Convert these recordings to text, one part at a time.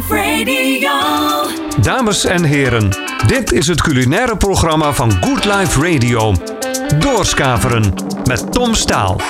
Life Radio. Dames en heren, dit is het culinaire programma van Good Life Radio. Doorskaveren met Tom Staal.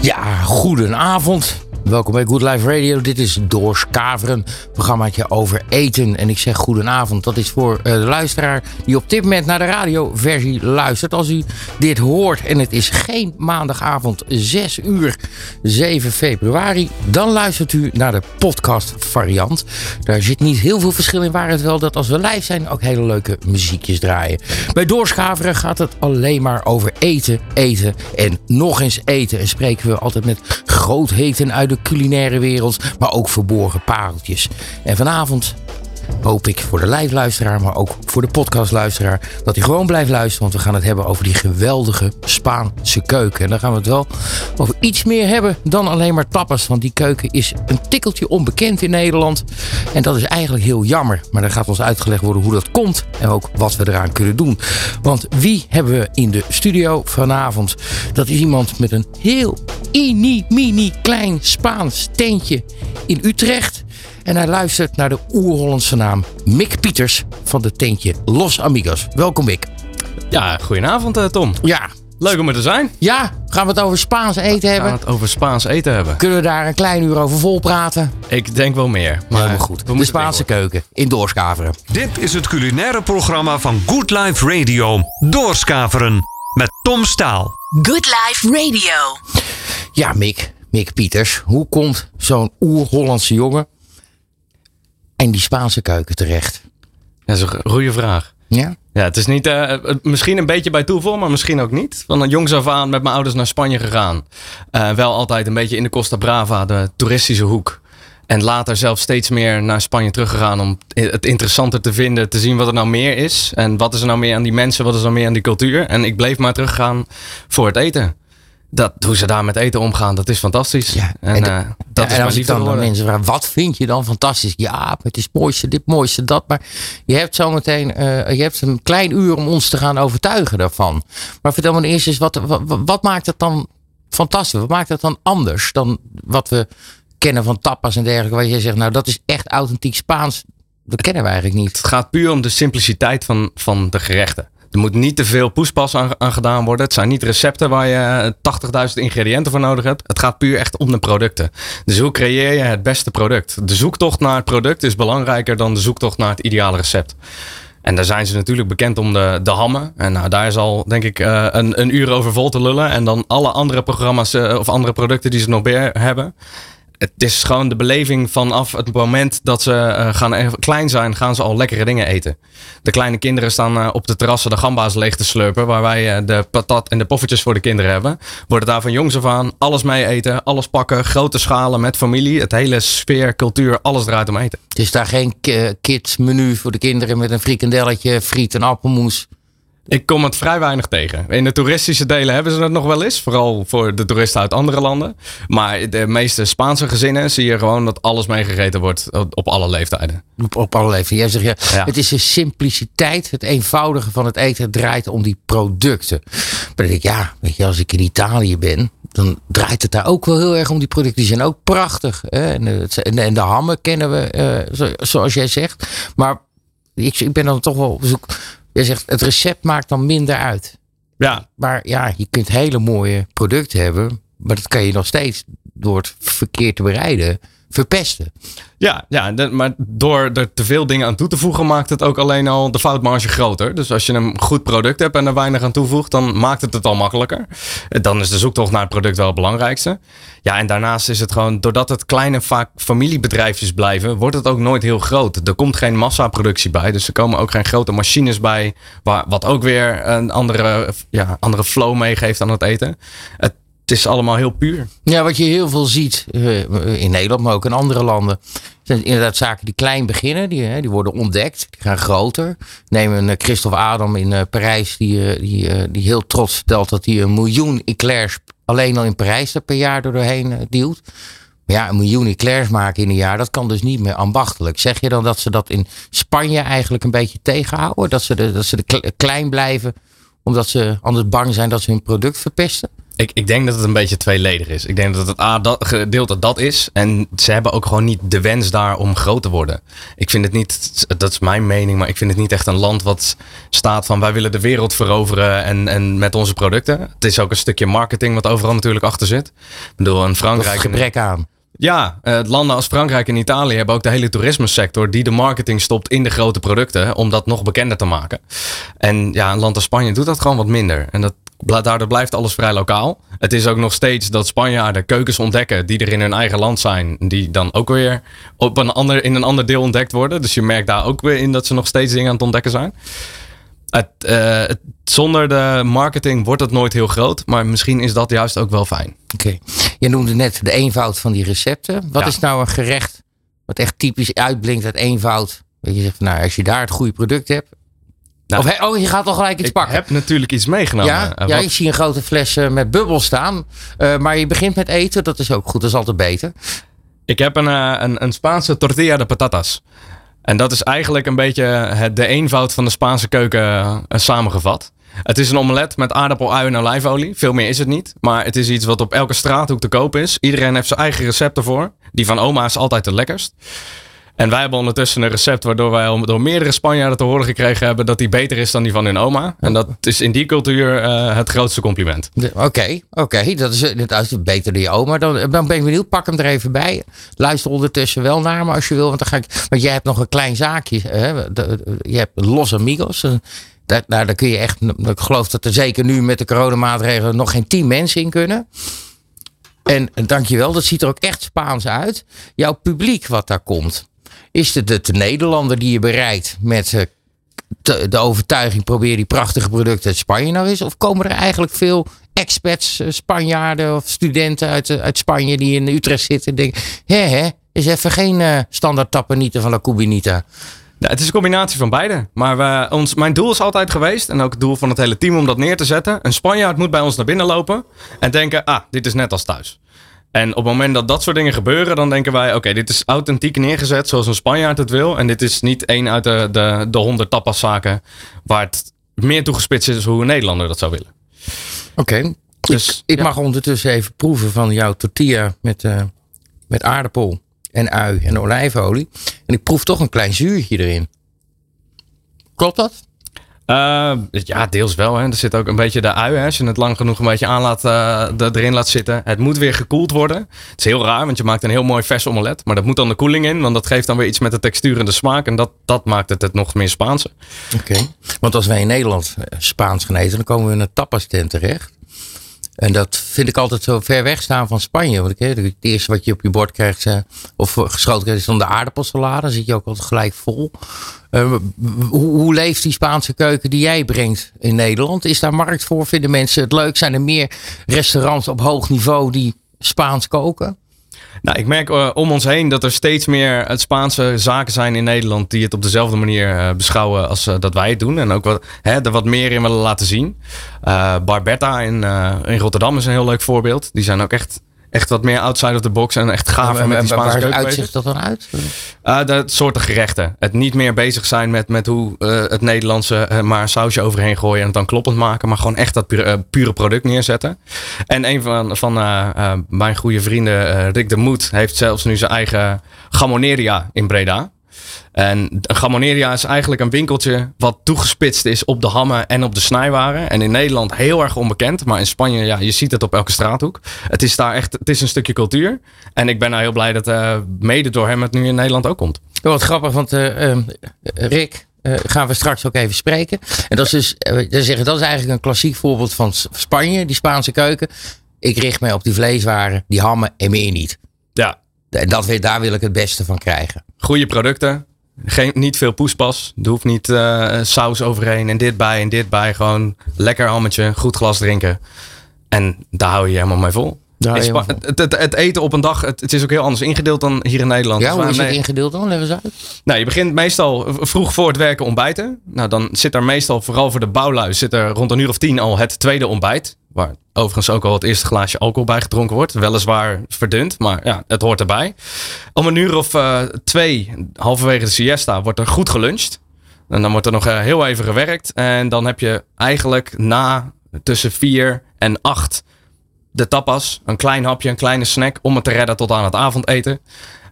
Ja, goedenavond. Welkom bij Good Life Radio. Dit is Doorskaveren, programmaatje over eten. En ik zeg goedenavond. Dat is voor eh, de luisteraar die op dit moment naar de radioversie luistert. Als u dit hoort en het is geen maandagavond 6 uur 7 februari, dan luistert u naar de podcast variant. Daar zit niet heel veel verschil in. Waar het wel dat als we live zijn ook hele leuke muziekjes draaien. Bij Doorskaveren gaat het alleen maar over eten, eten en nog eens eten. En spreken we altijd met grootheten uit de culinaire wereld, maar ook verborgen pareltjes. En vanavond hoop ik voor de live luisteraar, maar ook voor de podcast luisteraar, dat hij gewoon blijft luisteren. Want we gaan het hebben over die geweldige Spaanse keuken. En dan gaan we het wel over iets meer hebben dan alleen maar tapas. Want die keuken is een tikkeltje onbekend in Nederland. En dat is eigenlijk heel jammer. Maar dan gaat ons uitgelegd worden hoe dat komt en ook wat we eraan kunnen doen. Want wie hebben we in de studio vanavond? Dat is iemand met een heel mini, mini klein Spaans tentje in Utrecht. En hij luistert naar de oer-Hollandse naam Mick Pieters van de tentje Los Amigos. Welkom Mick. Ja, goedenavond eh, Tom. Ja, Leuk om er te zijn. ja, gaan we het over Spaans eten We gaan hebben? het over Spaans eten hebben. Kunnen we daar een klein uur over vol praten? Ik denk wel meer. Maar Helemaal goed. we De Spaanse keuken in Doorskaveren. Dit is het culinaire programma van Good Life Radio. Doorskaveren met Tom Staal. Good Life Radio. Ja, Mick, Mick Pieters. Hoe komt zo'n oer-Hollandse jongen in die Spaanse keuken terecht? Dat is een goede vraag. Ja? Ja, het is niet, eh, eh, misschien een beetje bij toeval, maar misschien ook niet. Van jongs af aan met mijn ouders naar Spanje gegaan. Eh, wel altijd een beetje in de Costa Brava, de toeristische hoek. En later zelf steeds meer naar Spanje teruggegaan om het interessanter te vinden, te zien wat er nou meer is. En wat is er nou meer aan die mensen, wat is er nou meer aan die cultuur. En ik bleef maar teruggaan voor het eten. Dat, hoe ze daar met eten omgaan, dat is fantastisch. Ja, en, en eh, dat Ja, is en als ik dan aan mensen vraag, wat vind je dan fantastisch? Ja, het is het mooiste, dit mooiste, dat. Maar je hebt zometeen eh je hebt een klein uur om ons te gaan overtuigen daarvan. Maar vertel me eerst eens, wat, wat, wat maakt het dan fantastisch? Wat maakt het dan anders dan wat we kennen van tapas en dergelijke? Waar je zegt, nou dat is echt authentiek Spaans. Dat kennen we eigenlijk niet. Het gaat puur om de simpliciteit van, van de gerechten. Er moet niet te veel poespas aan, aan gedaan worden. Het zijn niet recepten waar je eh, 80.000 ingrediënten voor nodig hebt. Het gaat puur echt om de producten. Dus hoe creëer je het beste product? De zoektocht naar het product is belangrijker dan de zoektocht naar het ideale recept. En daar zijn ze natuurlijk bekend om de, de hammen. En nou, daar is al, denk ik, eh, een, een uur over vol te lullen. En dan alle andere programma's eh, of andere producten die ze nog meer hebben. Het is gewoon de beleving vanaf het moment dat ze eh, gaan klein zijn, gaan ze al lekkere dingen eten. De kleine kinderen staan eh, op de terrassen de gamba's leeg te slurpen, waar wij eh, de patat en de poffertjes voor de kinderen hebben. Worden daar van jongs af aan alles mee eten, alles pakken, grote schalen met familie. Het hele sfeer, cultuur, alles draait om eten. Het is daar geen ki- kids menu voor de kinderen met een frikandelletje, friet en appelmoes. Ik kom het vrij weinig tegen. In de toeristische delen hebben ze het nog wel eens. Vooral voor de toeristen uit andere landen. Maar de meeste Spaanse gezinnen zie je gewoon dat alles meegegeten wordt op alle leeftijden. Op, op alle leeftijden. Jij zegt ja, Ja. het is de simpliciteit, het eenvoudige van het eten. Het draait om die producten. Maar dan denk ik, ja, weet je, als ik in Italië ben, dan draait het daar ook wel heel erg om die producten. Die zijn ook prachtig. Hè? En, het- en, en de hammen kennen we, eh, zo- zoals jij zegt. Maar ik, ik ben dan toch wel op zoek. Jij zegt, het recept maakt dan minder uit. Ja, Maar ja, je kunt hele mooie producten hebben. Maar dat kan je nog steeds door het verkeerd te bereiden verpesten. Ja, ja maar door er te veel dingen aan toe te voegen, maakt het ook alleen al de foutmarge groter. Dus als je een goed product hebt en er weinig aan toevoegt, dan maakt het het al makkelijker. Dan is de zoektocht naar het product wel het belangrijkste. Ja, en daarnaast is het gewoon, doordat het kleine vaak familiebedrijfjes blijven, wordt het ook nooit heel groot. Er komt geen massaproductie bij, dus er komen ook geen grote machines bij, waar, wat ook weer een andere, ja, andere flow meegeeft aan het eten. Het, het is allemaal heel puur. Ja, wat je heel veel ziet eh, in Nederland, maar ook in andere landen. zijn inderdaad zaken die klein beginnen. Die, die worden ontdekt. Die gaan groter. Neem een eh, Christophe Adam in eh, Parijs. Die, eh, die, eh, die heel trots vertelt dat hij een miljoen eclairs alleen al in Parijs er per jaar doorheen eh, duwt. Maar ja, een miljoen eclairs maken in een jaar, dat kan dus niet meer ambachtelijk. Zeg je dan dat ze dat in Spanje eigenlijk een beetje tegenhouden? Dat ze, dat ze klein blijven, omdat ze anders bang zijn dat ze hun product verpesten? Ik, ik denk dat het een beetje tweeledig is. Ik denk dat het A, dat gedeelte dat is. En ze hebben ook gewoon niet de wens daar om groot te worden. Ik vind het niet, dat is mijn mening, maar ik vind het niet echt een land wat staat van wij willen de wereld veroveren en, en met onze producten. Het is ook een stukje marketing wat overal natuurlijk achter zit. Ik bedoel, in Frankrijk. gebrek aan. Ja, eh, landen als Frankrijk en Italië hebben ook de hele toerismesector die de marketing stopt in de grote producten om dat nog bekender te maken. En ja, een land als Spanje doet dat gewoon wat minder. En dat, daardoor blijft alles vrij lokaal. Het is ook nog steeds dat Spanjaarden keukens ontdekken die er in hun eigen land zijn, die dan ook weer op een ander, in een ander deel ontdekt worden. Dus je merkt daar ook weer in dat ze nog steeds dingen aan het ontdekken zijn. Het, eh, het- zonder de marketing wordt het nooit heel groot, maar misschien is dat juist ook wel fijn. Oké. Je noemde net de eenvoud van die recepten. Wat Ja. is nou een gerecht wat echt typisch uitblinkt uit eenvoud? Dat je zegt, nou, als je daar het goede product hebt. Nou, of, oh, je gaat toch gelijk iets Ik pakken. heb natuurlijk iets meegenomen. ja, ik zie een grote fles eh, met bubbels staan. Eh, maar je begint met eten, dat is ook goed. Dat is altijd beter. Ik heb een, eh, een, een Spaanse tortilla de patatas. En dat is eigenlijk een beetje het, de eenvoud van de Spaanse keuken samengevat. Het is een omelet met aardappel, ui en olijfolie. Veel meer is het niet. Maar het is iets wat op elke straathoek te koop is. Iedereen heeft zijn eigen recept ervoor. Die van oma is altijd het lekkerst. En wij hebben ondertussen een recept waardoor wij door meerdere Spanjaarden te horen gekregen hebben dat die beter is dan die van hun oma. En dat is in die cultuur eh, het grootste compliment. Oké, oké. Dat is eh, is beter dan je oma. Dan, dan ben ik benieuwd. Pak hem er even bij. Luister ondertussen wel naar me als je wil. Want, dan ga ik, want jij hebt nog een klein zaakje. Hè? De- Je hebt Los Amigos. Eh, Daar, kun je echt. Ik geloof dat er zeker nu met de coronamaatregelen nog geen tien mensen in kunnen. En eh, dankjewel, dat ziet er ook echt Spaans uit. Jouw publiek wat daar komt. Is het de, de Nederlander die je bereikt met eh, de overtuiging probeer die prachtige producten uit Spanje nou eens? Of komen er eigenlijk veel expats, eh, Spanjaarden of studenten uit, eh, uit Spanje die in Utrecht zitten en denken, hè is even geen eh, standaard tappenita van La Cubinita. Ja, het is een combinatie van beide. Maar we, ons, mijn doel is altijd geweest, en ook het doel van het hele team om dat neer te zetten. Een Spanjaard moet bij ons naar binnen lopen en denken, ah, dit is net als thuis. En op het moment dat dat soort dingen gebeuren, dan denken wij, oké, dit is authentiek neergezet zoals een Spanjaard het wil. En dit is niet één uit de, de, de honderd tapaszaken waar het meer toegespitst is hoe een Nederlander dat zou willen. Oké. Dus, Ik ja. mag ondertussen even proeven van jouw tortilla met, eh, met aardappel en ui en olijfolie. En ik proef toch een klein zuurtje erin. Klopt dat? Eh, ja, deels wel. Hè. Er zit ook een beetje de ui. Hè. Als je het lang genoeg een beetje aan laat, de- erin laat zitten. Het moet weer gekoeld worden. Het is heel raar, want je maakt een heel mooi vers omelet. Maar dat moet dan de koeling in, want dat geeft dan weer iets met de textuur en de smaak. En dat, dat maakt het het nog meer Spaanse. Oké. Want als wij in Nederland eh, Spaans gaan eten, dan komen we in een tapas tent terecht. En dat vind ik altijd zo ver weg staan van Spanje. Want ik, het eerste wat je op je bord krijgt, eh, of eh, geschoten krijgt, is dan de aardappelsalade. Dan zit je ook altijd gelijk vol. Eh, hoe, hoe leeft die Spaanse keuken die jij brengt in Nederland? Is daar markt voor? Vinden mensen het leuk? Zijn er meer restaurants op hoog niveau die Spaans koken? Nou, ik merk eh, om ons heen dat er steeds meer het Spaanse zaken zijn in Nederland die het op dezelfde manier eh, beschouwen als eh, dat wij het doen. En ook wat, hè, er wat meer in willen laten zien. Barbetta in, in Rotterdam is een heel leuk voorbeeld. Die zijn ook echt, echt wat meer outside of the box en echt gaaf met die Spaanse keuken uitzicht dat dan uit? Uh, dat soorten gerechten. Het niet meer bezig zijn met, met hoe eh, het Nederlandse eh, maar een sausje overheen gooien en het dan kloppend maken. Maar gewoon echt dat pure, eh, pure product neerzetten. En een van, van eh, eh, mijn goede vrienden, eh, Rick de Moed, heeft zelfs nu zijn eigen Gamoneria in Breda. En een Gamoneria is eigenlijk een winkeltje wat toegespitst is op de hammen en op de snijwaren. En in Nederland heel erg onbekend. Maar in Spanje, ja, je ziet het op elke straathoek. Het is daar echt, het is een stukje cultuur. En ik ben nou heel blij dat eh, mede door hem het nu in Nederland ook komt. Ja, Wat grappig, want eh, ehm, Rick eh, gaan we straks ook even spreken. En dat is dus, dan zeggen, dat is eigenlijk een klassiek voorbeeld van Spanje, die Spaanse keuken. Ik richt mij op die vleeswaren, die hammen en meer niet. Ja, En dat, wil- daar wil ik het beste van krijgen. Goede producten. Geen, niet veel poespas. Er hoeft niet eh, saus overheen en dit bij en dit bij. Gewoon lekker hammetje, goed glas drinken. En daar hou je je helemaal mee vol. Het, het, het eten op een dag, het, het is ook heel anders ingedeeld dan hier in Nederland. Ja, Dus hoe is het ingedeeld dan? Eens uit. Nou, je begint meestal vroeg voor het werken ontbijten. Nou, dan zit er meestal, vooral voor de bouwlui, zit er rond een uur of tien al het tweede ontbijt. Waar overigens ook al het eerste glaasje alcohol bij gedronken wordt. Weliswaar verdund, maar ja, het hoort erbij. Om een uur of eh, twee, halverwege de siesta, wordt er goed geluncht. En dan wordt er nog eh, heel even gewerkt. En dan heb je eigenlijk na tussen vier en acht de tapas, een klein hapje, een kleine snack om het te redden tot aan het avondeten.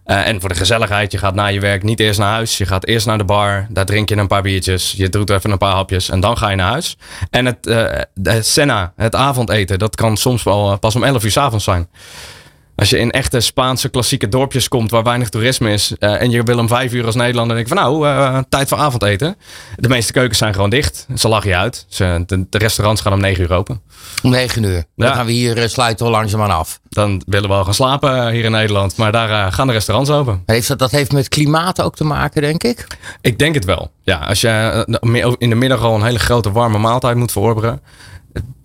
Eh, en voor de gezelligheid, je gaat na je werk niet eerst naar huis. Je gaat eerst naar de bar, daar drink je een paar biertjes. Je doet even een paar hapjes en dan ga je naar huis. En het eh de cena, het avondeten, dat kan soms wel eh, pas om 11 uur 's avonds zijn. Als je in echte Spaanse klassieke dorpjes komt waar weinig toerisme is. eh, en je wil om vijf uur als Nederlander denk ik van nou, eh, tijd voor avondeten. De meeste keukens zijn gewoon dicht. Ze lachen je uit. Ze, de, de restaurants gaan om negen uur open. Om 9 uur. Dan Ja. gaan we hier eh, sluiten we langzaamaan af. Dan willen we al gaan slapen hier in Nederland. Maar daar gaan de restaurants open. Heeft dat, dat heeft met klimaat ook te maken, denk ik? Ik denk het wel. Ja, als je in de middag al een hele grote warme maaltijd moet verorberen.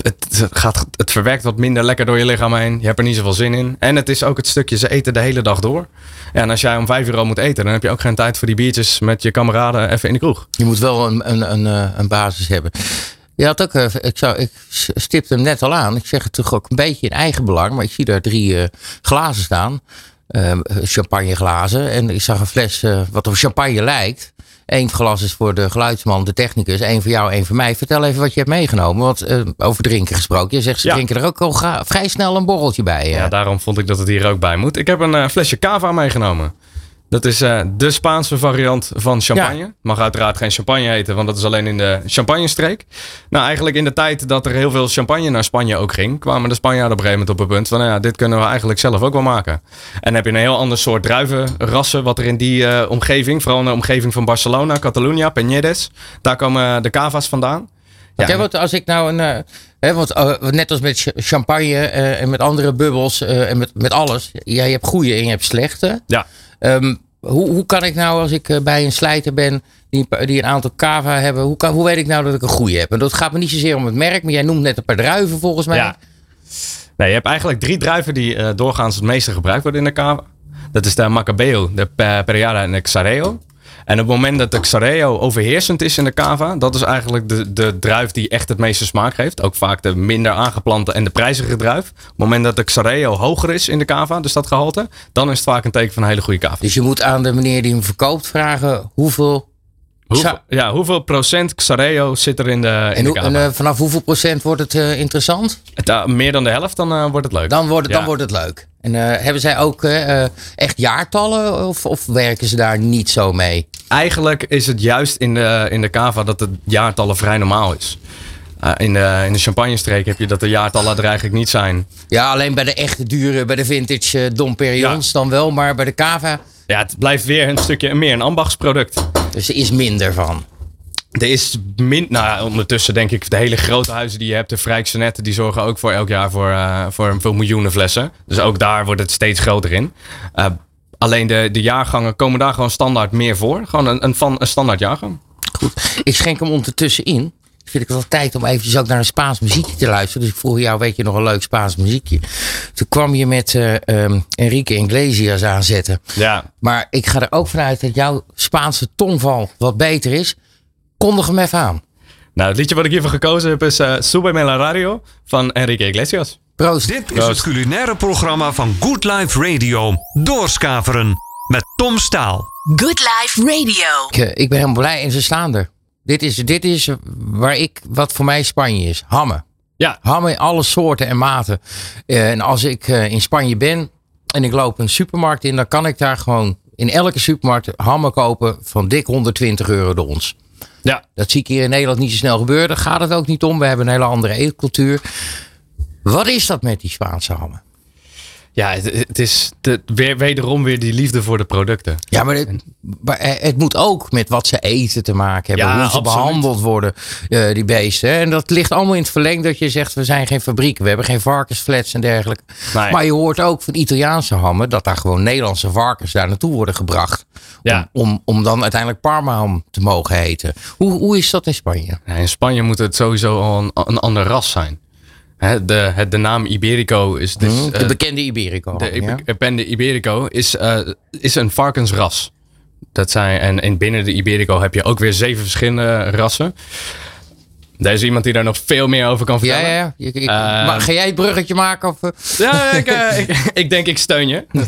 Het, gaat, het verwerkt wat minder lekker door je lichaam heen. Je hebt er niet zoveel zin in. En het is ook het stukje, ze eten de hele dag door. En als jij om vijf uur al moet eten, dan heb je ook geen tijd voor die biertjes met je kameraden even in de kroeg. Je moet wel een, een, een, eh, een basis hebben. Je had ook, eh, ik, zou, ik stipte hem net al aan. Ik zeg het toch ook een beetje in eigen belang. Maar ik zie daar drie eh, glazen staan. eh, champagneglazen. En ik zag een fles wat op champagne lijkt. Eén glas is voor de geluidsman, de technicus. één voor jou, één voor mij. Vertel even wat je hebt meegenomen. Want eh, over drinken gesproken. Je zegt ze Ja. drinken er ook al vrij snel een borreltje bij. Ja, Ja, daarom vond ik dat het hier ook bij moet. Ik heb een eh, flesje cava meegenomen. Dat is eh, de Spaanse variant van champagne. Ja. Mag uiteraard geen champagne heten, want dat is alleen in de champagnestreek. Nou, eigenlijk in de tijd dat er heel veel champagne naar Spanje ook ging, kwamen de Spanjaarden op een gegeven moment op het punt van, nou ja, dit kunnen we eigenlijk zelf ook wel maken. En dan heb je een heel ander soort druivenrassen wat er in die eh, omgeving, vooral in de omgeving van Barcelona, Catalunya, Peñedes, daar komen de cava's vandaan. Hè, want als ik nou een. eh, hè, want, net als met ch- champagne en met andere bubbels en met, met alles. Ja, je hebt goede en je hebt slechte. Ja. Ehm, hoe, hoe kan ik nou, als ik eh, bij een slijter ben die, die een aantal cava hebben, hoe, kan, hoe weet ik nou dat ik een goede heb? En dat gaat me niet zozeer om het merk, maar jij noemt net een paar druiven volgens mij. Ja. Nee, je hebt eigenlijk drie druiven die eh, doorgaans het meeste gebruikt worden in de cava. Dat is de Macabeo, de Pe- Pereira en de Xareo. En op het moment dat de Xareo overheersend is in de cava, dat is eigenlijk de, de druif die echt het meeste smaak geeft. Ook vaak de minder aangeplante en de prijzige druif. Op het moment dat de Xareo hoger is in de cava, dus dat gehalte, dan is het vaak een teken van een hele goede cava. Dus je moet aan de meneer die hem verkoopt vragen hoeveel. Hoeveel, ja, hoeveel procent Xareo zit er in de, in En, de hoe- en eh, vanaf hoeveel procent wordt het eh, interessant? Het, eh, meer dan de helft, dan wordt het leuk. Dan wordt, het- dan wordt het leuk. En hebben zij ook echt jaartallen of, of werken ze daar niet zo mee? Eigenlijk is het juist in de, in de cava dat het jaartallen vrij normaal is. In, de, in de champagnestreek heb je dat de jaartallen er eigenlijk niet zijn. Ja, alleen bij de echte dure, bij de vintage Dom Perigons dan wel. Maar bij de cava, Ja, het blijft weer een stukje meer een ambachtsproduct. Dus er is minder van. Er is min, nou ondertussen denk ik de hele grote huizen die je hebt, de Vrijkse netten, die zorgen ook voor elk jaar voor, eh, voor veel miljoenen flessen. Dus ook daar wordt het steeds groter in. Eh, alleen de, de jaargangen komen daar gewoon standaard meer voor. Gewoon een, een, van, een standaard jaargang. Goed, ik schenk hem ondertussen in. Vind ik het wel tijd om eventjes ook naar een Spaans muziekje te luisteren. Dus ik vroeg jou, weet je nog een leuk Spaans muziekje? Toen kwam je met eh, ehm, Enrique Iglesias aanzetten. Ja, Maar ik ga er ook vanuit dat jouw Spaanse tongval wat beter is. Kondig hem even aan. nou het liedje wat ik hiervoor gekozen heb is uh, Sube la Radio van Enrique Iglesias. Proost. Dit is het culinaire programma van Good Life Radio. Doorskaveren met Tom Staal. Good Life Radio. Ik, eh, ik ben helemaal blij en ze staan er. Dit is, dit is waar ik, wat voor mij Spanje is. Hammen. Ja, Hammen in alle soorten en maten. Eh, en als ik eh, in Spanje ben en ik loop een supermarkt in, dan kan ik daar gewoon in elke supermarkt hammen kopen van dik 120 euro de ons. ja. Dat zie ik hier in Nederland niet zo snel gebeuren. Daar gaat het ook niet om. We hebben een hele andere eetcultuur. Wat is dat met die Spaanse hammen? Ja, het, het is de, weer, wederom weer die liefde voor de producten. Ja, maar het, maar het moet ook met wat ze eten te maken hebben. Ja, hoe ze absoluut. behandeld worden, eh, die beesten. En dat ligt allemaal in het verleng dat je zegt... we zijn geen fabriek, we hebben geen varkensflats en dergelijke. Nee. Maar je hoort ook van Italiaanse hammen... dat daar gewoon Nederlandse varkens daar naartoe worden gebracht. Ja. Om, om, om dan uiteindelijk Parma-ham te mogen heten. Hoe, hoe is dat in Spanje? Ja, in Spanje moet het sowieso al een, een ander ras zijn. De, het, de naam Iberico is dus... Hm, de eh, bekende Iberico. de ja? bekende Iberico is, eh, is een varkensras. Dat zijn, en, en binnen de Iberico heb je ook weer zeven verschillende rassen. Er is iemand die daar nog veel meer over kan Ja, vertellen. ja, ja. Ik- ik- Eh, maar ga jij het bruggetje maken? Of? Ja, ik, ik, ik denk ik steun je.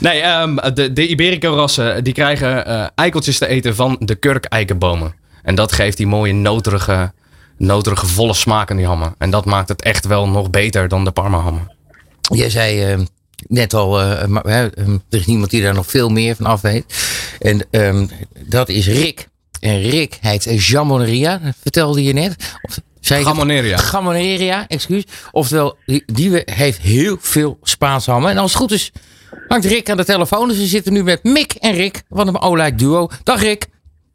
Nee, ehm, de, de Iberico-rassen die krijgen eikeltjes te eten van de kurkeikenbomen. En dat geeft die mooie noterige noterige, volle smaak in die hammen. En dat maakt het echt wel nog beter dan de Parma hammen. Jij zei eh, net al, eh, maar, eh, er is niemand die daar nog veel meer van af weet. En ehm, dat is Rick. En Rick heet Jamoneria, vertelde je net. Of? Gamoneria. Gamoneria, excuus. Oftewel, die, die heeft heel veel Spaanse hammen. En als het goed is, hangt Rick aan de telefoon. Dus we zitten nu met Mick en Rick van een Olijk duo. Dag Rick.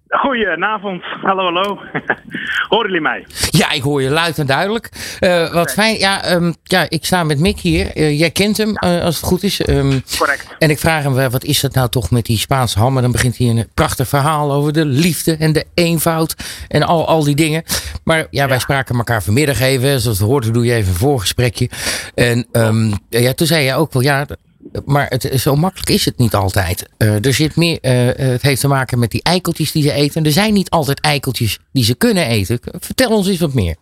Goedenavond, hallo hallo. Horen jullie mij? Ja, ik hoor je luid en duidelijk. Eh, wat fijn. Ja, ehm, ja, ik sta met Mick hier. Eh, jij kent hem, eh, als het goed is. Ehm, Correct. en ik vraag hem, wat is dat nou toch met die Spaanse hammen? Dan begint hij een prachtig verhaal over de liefde en de eenvoud en al, al die dingen. Maar ja, wij spraken elkaar vanmiddag even. Zoals het hoort, doe je even een voorgesprekje. En ehm, ja, toen zei je ook wel, ja, maar het, zo makkelijk is het niet altijd. Eh, er zit meer, eh, het heeft te maken met die eikeltjes die ze eten. Er zijn niet altijd eikeltjes die ze kunnen eten. Vertel ons eens wat meer.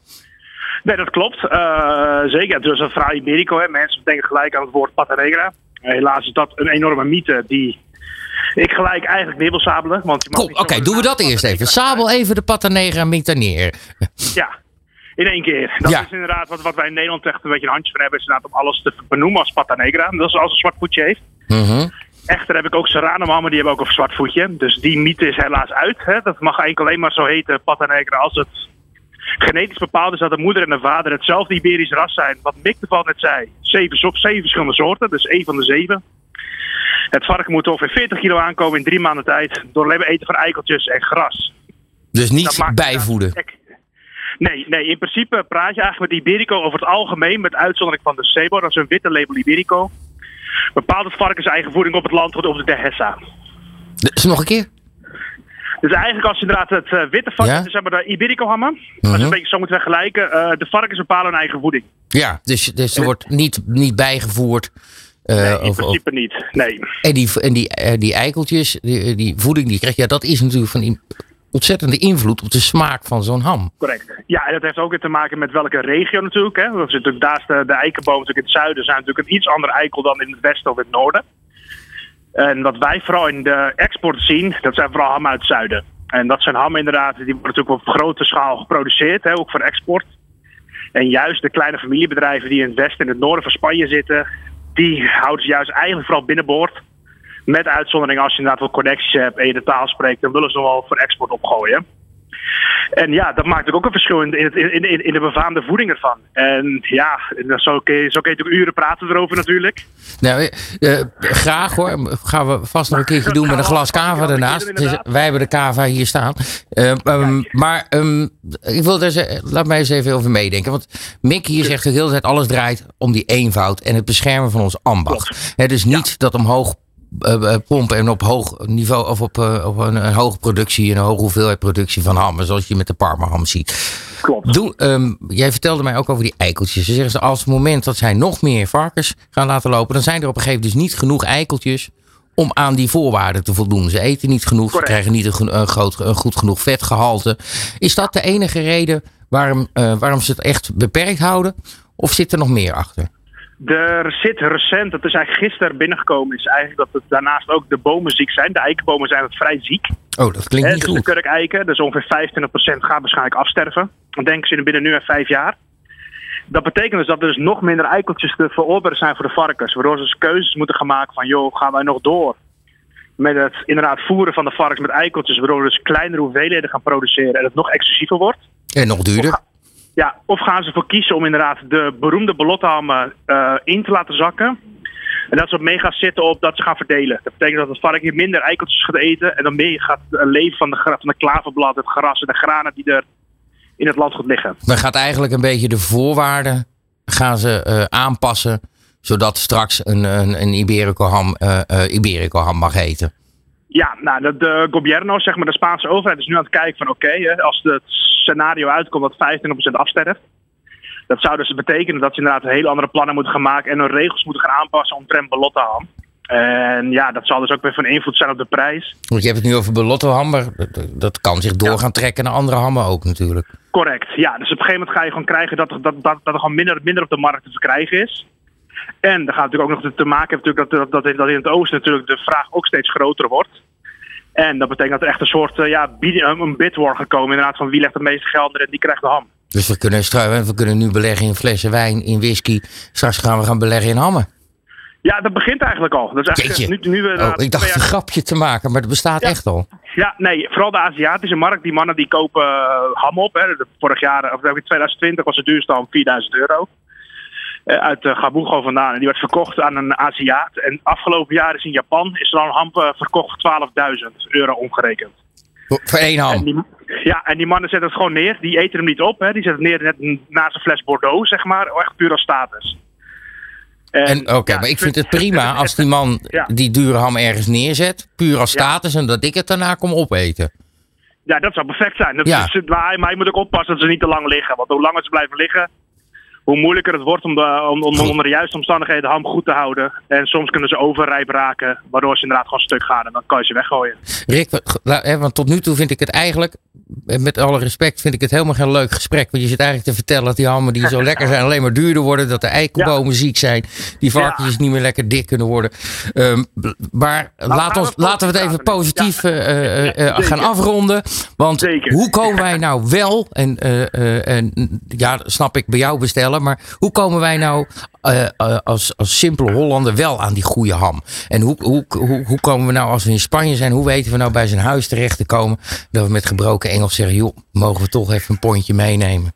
Nee, dat klopt. Eh, zeker. Dus een Fra Iberico. Hè. Mensen denken gelijk aan het woord pata negra. helaas is dat een enorme mythe die ik gelijk eigenlijk neer wil sabelen. Oké, doen we dat eerst even. Sabel even de pata negra minta neer. Ja, in één keer. Dat Ja. is inderdaad wat, wat wij in Nederland echt een beetje een handje van hebben. Is inderdaad om alles te benoemen als pata negra. Dat is als een zwart voetje heeft. Mhm. Echter heb ik ook Serrano mammen, die hebben ook een zwart voetje. Dus die mythe is helaas uit. Hè. Dat mag enkel alleen maar zo heten, pata negra, als het genetisch bepaald is dat de moeder en de vader hetzelfde Iberisch ras zijn. Wat Mick toevallig net zei. Zeven, zeven verschillende soorten, dus één van de zeven. Het varken moet ongeveer 40 kilo aankomen in drie maanden tijd. Door alleen maar eten van eikeltjes en gras. Dus niet bijvoeden. Nee, nee, in principe praat je eigenlijk met Iberico over het algemeen, met uitzondering van de Sebo, dat is een witte label Iberico. Bepaalt het varken zijn eigen voeding op het land of de Dehesa. Dus nog een keer. Dus eigenlijk als je inderdaad het eh, witte varken, Ja. dus hebben we de Iberico hammen. Mhm. je een beetje zo moet vergelijken, eh, de varkens bepalen hun eigen voeding. Ja, dus, dus er wordt niet, niet bijgevoerd. eh, Nee, in of- of- principe niet. Nee. en die, en die, die eikeltjes, die, die voeding die je krijgt, ja, dat is natuurlijk van in- ontzettende invloed op de smaak van zo'n ham. Correct. Ja, en dat heeft ook weer te maken met welke regio natuurlijk. Hè. We zitten natuurlijk naast de, de eikenboom natuurlijk in het zuiden zijn natuurlijk een iets ander eikel dan in het westen of in het noorden. En wat wij vooral in de export zien, dat zijn vooral hammen uit het zuiden. En dat zijn hammen inderdaad, die worden natuurlijk op grote schaal geproduceerd, hè, ook voor export. En juist de kleine familiebedrijven die in het westen en het noorden van Spanje zitten, die houden ze juist eigenlijk vooral binnenboord. Met uitzondering als je inderdaad wat connecties hebt en je de taal spreekt, dan willen ze wel voor export opgooien. En ja, dat maakt ook een verschil in, in, het- in, in, in de befaamde voeding ervan. En ja, zo kun je, zo kun je natuurlijk uren praten erover natuurlijk. Nou, eh, eh, graag hoor. Gaan we vast nog een keertje doen met een glas kava ernaast. Is- wij hebben de kava hier staan. Eh, ehm, maar ehm, ik wil daar ze- laat mij eens even over meedenken. Want Mick hier zegt de hele tijd alles draait om die eenvoud en het beschermen van ons ambacht. Het is niet dat omhoog eh, eh, pompen en op hoog niveau of op, eh, op een, een hoge productie, een hoge hoeveelheid productie van hammen, zoals je met de Parma ham ziet. Klopt. Doe, ehm, jij vertelde mij ook over die eikeltjes. Ze zeggen ze als het moment dat zij nog meer varkens gaan laten lopen, dan zijn er op een gegeven moment dus niet genoeg eikeltjes om aan die voorwaarden te voldoen. Ze eten niet genoeg, Correct. ze krijgen niet een, groot, een goed genoeg vetgehalte. Is dat de enige reden waarom, eh, waarom ze het echt beperkt houden? Of zit er nog meer achter? Er zit recent, dat is eigenlijk gisteren binnengekomen, is eigenlijk dat het daarnaast ook de bomen ziek zijn. De eikenbomen zijn het vrij ziek. Oh, dat klinkt niet dus de goed. kurkeiken, dus ongeveer 25% gaat waarschijnlijk afsterven. Dan denken ze binnen nu en vijf jaar. Dat betekent dus dat er dus nog minder eikeltjes te verorberen zijn voor de varkens. Waardoor ze dus keuzes moeten gaan maken van, joh, gaan wij nog door met het inderdaad voeren van de varkens met eikeltjes. Waardoor we dus kleinere hoeveelheden gaan produceren en het nog exclusiever wordt. En nog duurder. Ja, of gaan ze ervoor kiezen om inderdaad de beroemde belottehammen eh in te laten zakken. En dat ze op mee gaan zitten op dat ze gaan verdelen. Dat betekent dat het varken minder eikeltjes gaat eten. En dan meer gaat eh, leven van de, van de klaverblad, het gras en de granen die er in het land goed liggen. Dan gaat eigenlijk een beetje de voorwaarden gaan ze eh, aanpassen, zodat straks een, een, een Iberico ham, eh, Iberico ham mag eten. Ja, nou, de, de gobierno, zeg maar de Spaanse overheid, is nu aan het kijken van oké, als het scenario uitkomt dat 25% afsterft. Dat zou dus betekenen dat ze inderdaad hele andere plannen moeten gaan maken en hun regels moeten gaan aanpassen omtrent belotteham. En ja, dat zal dus ook weer van invloed zijn op de prijs. Want je hebt het nu over Belotto dat, kan zich door gaan trekken naar andere hammen ook natuurlijk. Correct, ja. Dus op een gegeven moment ga je gewoon krijgen dat, er- dat, dat, dat er gewoon minder, minder op de markt te verkrijgen is. En dan gaat natuurlijk ook nog te maken hebben dat, dat, dat in het oosten natuurlijk de vraag ook steeds groter wordt. En dat betekent dat er echt een soort uh, ja, een bid war gaat komen inderdaad van wie legt het meeste geld erin, die krijgt de ham. Dus we kunnen, we kunnen nu beleggen in flessen wijn, in whisky. Straks gaan we gaan beleggen in hammen. Ja, dat begint eigenlijk al. Dat is eigenlijk Jeetje. nu, nu we Oh, na ik dacht jaar- een grapje te maken, maar dat bestaat Ja. echt al. Ja, nee, vooral de Aziatische markt. Die mannen die kopen eh, ham op. Hè. Vorig jaar, of in 2020 was de duurste ham 4000 euro. Eh, uit uh, Gabugo vandaan. En die werd verkocht aan een Aziat. En afgelopen jaar is in Japan is er al een ham eh, verkocht voor 12.000 euro omgerekend. Voor één En ham. die, ja, en die mannen zetten het gewoon neer. Die eten hem niet op. Hè. Die zetten het neer net naast een fles Bordeaux, zeg maar. Echt puur als status. En Oké, ja, maar ik vind het prima als die man Ja. die dure ham ergens neerzet. Puur als Ja. status en dat ik het daarna kom opeten. Ja, dat zou perfect zijn. Dat Ja. is, maar, hij moet ook oppassen dat ze niet te lang liggen. Want hoe langer ze blijven liggen, hoe moeilijker het wordt om, de, om, om Goed. onder de juiste omstandigheden de ham goed te houden. En soms kunnen ze overrijp raken, waardoor ze inderdaad gewoon stuk gaan. En dan kan je ze weggooien. Rick, want tot nu toe vind ik het eigenlijk, eh, met alle respect, vind ik het helemaal geen leuk gesprek. Want je zit eigenlijk te vertellen dat die hammen die zo lekker zijn alleen maar duurder worden. Dat de eikenbomen ziek zijn. Die varkens niet meer lekker dik kunnen worden. Ehm, maar laat ons, laten we het even positief eh, eh, gaan afronden. Want Zeker. hoe komen wij nou wel, en, en ja, snap ik bij jou bestellen. Maar hoe komen wij nou eh, eh, als, als simpele Hollander wel aan die goede ham? En hoe, hoe, hoe, hoe komen we nou als we in Spanje zijn, hoe weten we nou bij zijn huis terecht te komen dat we met gebroken Engels zeggen, joh, mogen we toch even een pondje meenemen?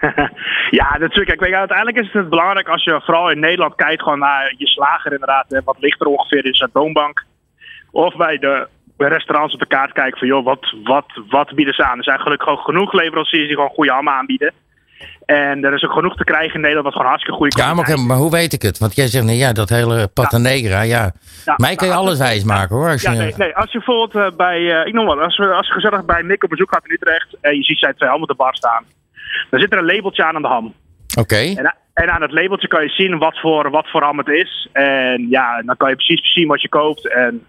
ja, natuurlijk. Kijk, uiteindelijk is het belangrijk als je vooral in Nederland kijkt gewoon naar je slager inderdaad. Hè, wat ligt er ongeveer in zijn toonbank? Of bij de restaurants op de kaart kijken van joh, wat, wat, wat bieden ze aan? Er zijn gelukkig ook genoeg leveranciers die gewoon goede hammen aanbieden. En er is ook genoeg te krijgen in Nederland wat gewoon hartstikke goede Ja, maar, maar hoe weet ik het? Want jij zegt, nee, ja, dat hele Pata Negra, ja. Ja, Mij kan je nou, alles wijs maken hoor. Als je, Ja, nee, nee. Als je bijvoorbeeld eh, bij, eh, ik noem wat, als, we, als je gezellig bij Nick op bezoek gaat in Utrecht en je ziet zij twee hammen op de bar staan, dan zit er een labeltje aan aan de ham. Oké, En, en aan het labeltje kan je zien wat voor, wat voor ham het is. En ja, dan kan je precies zien wat je koopt. En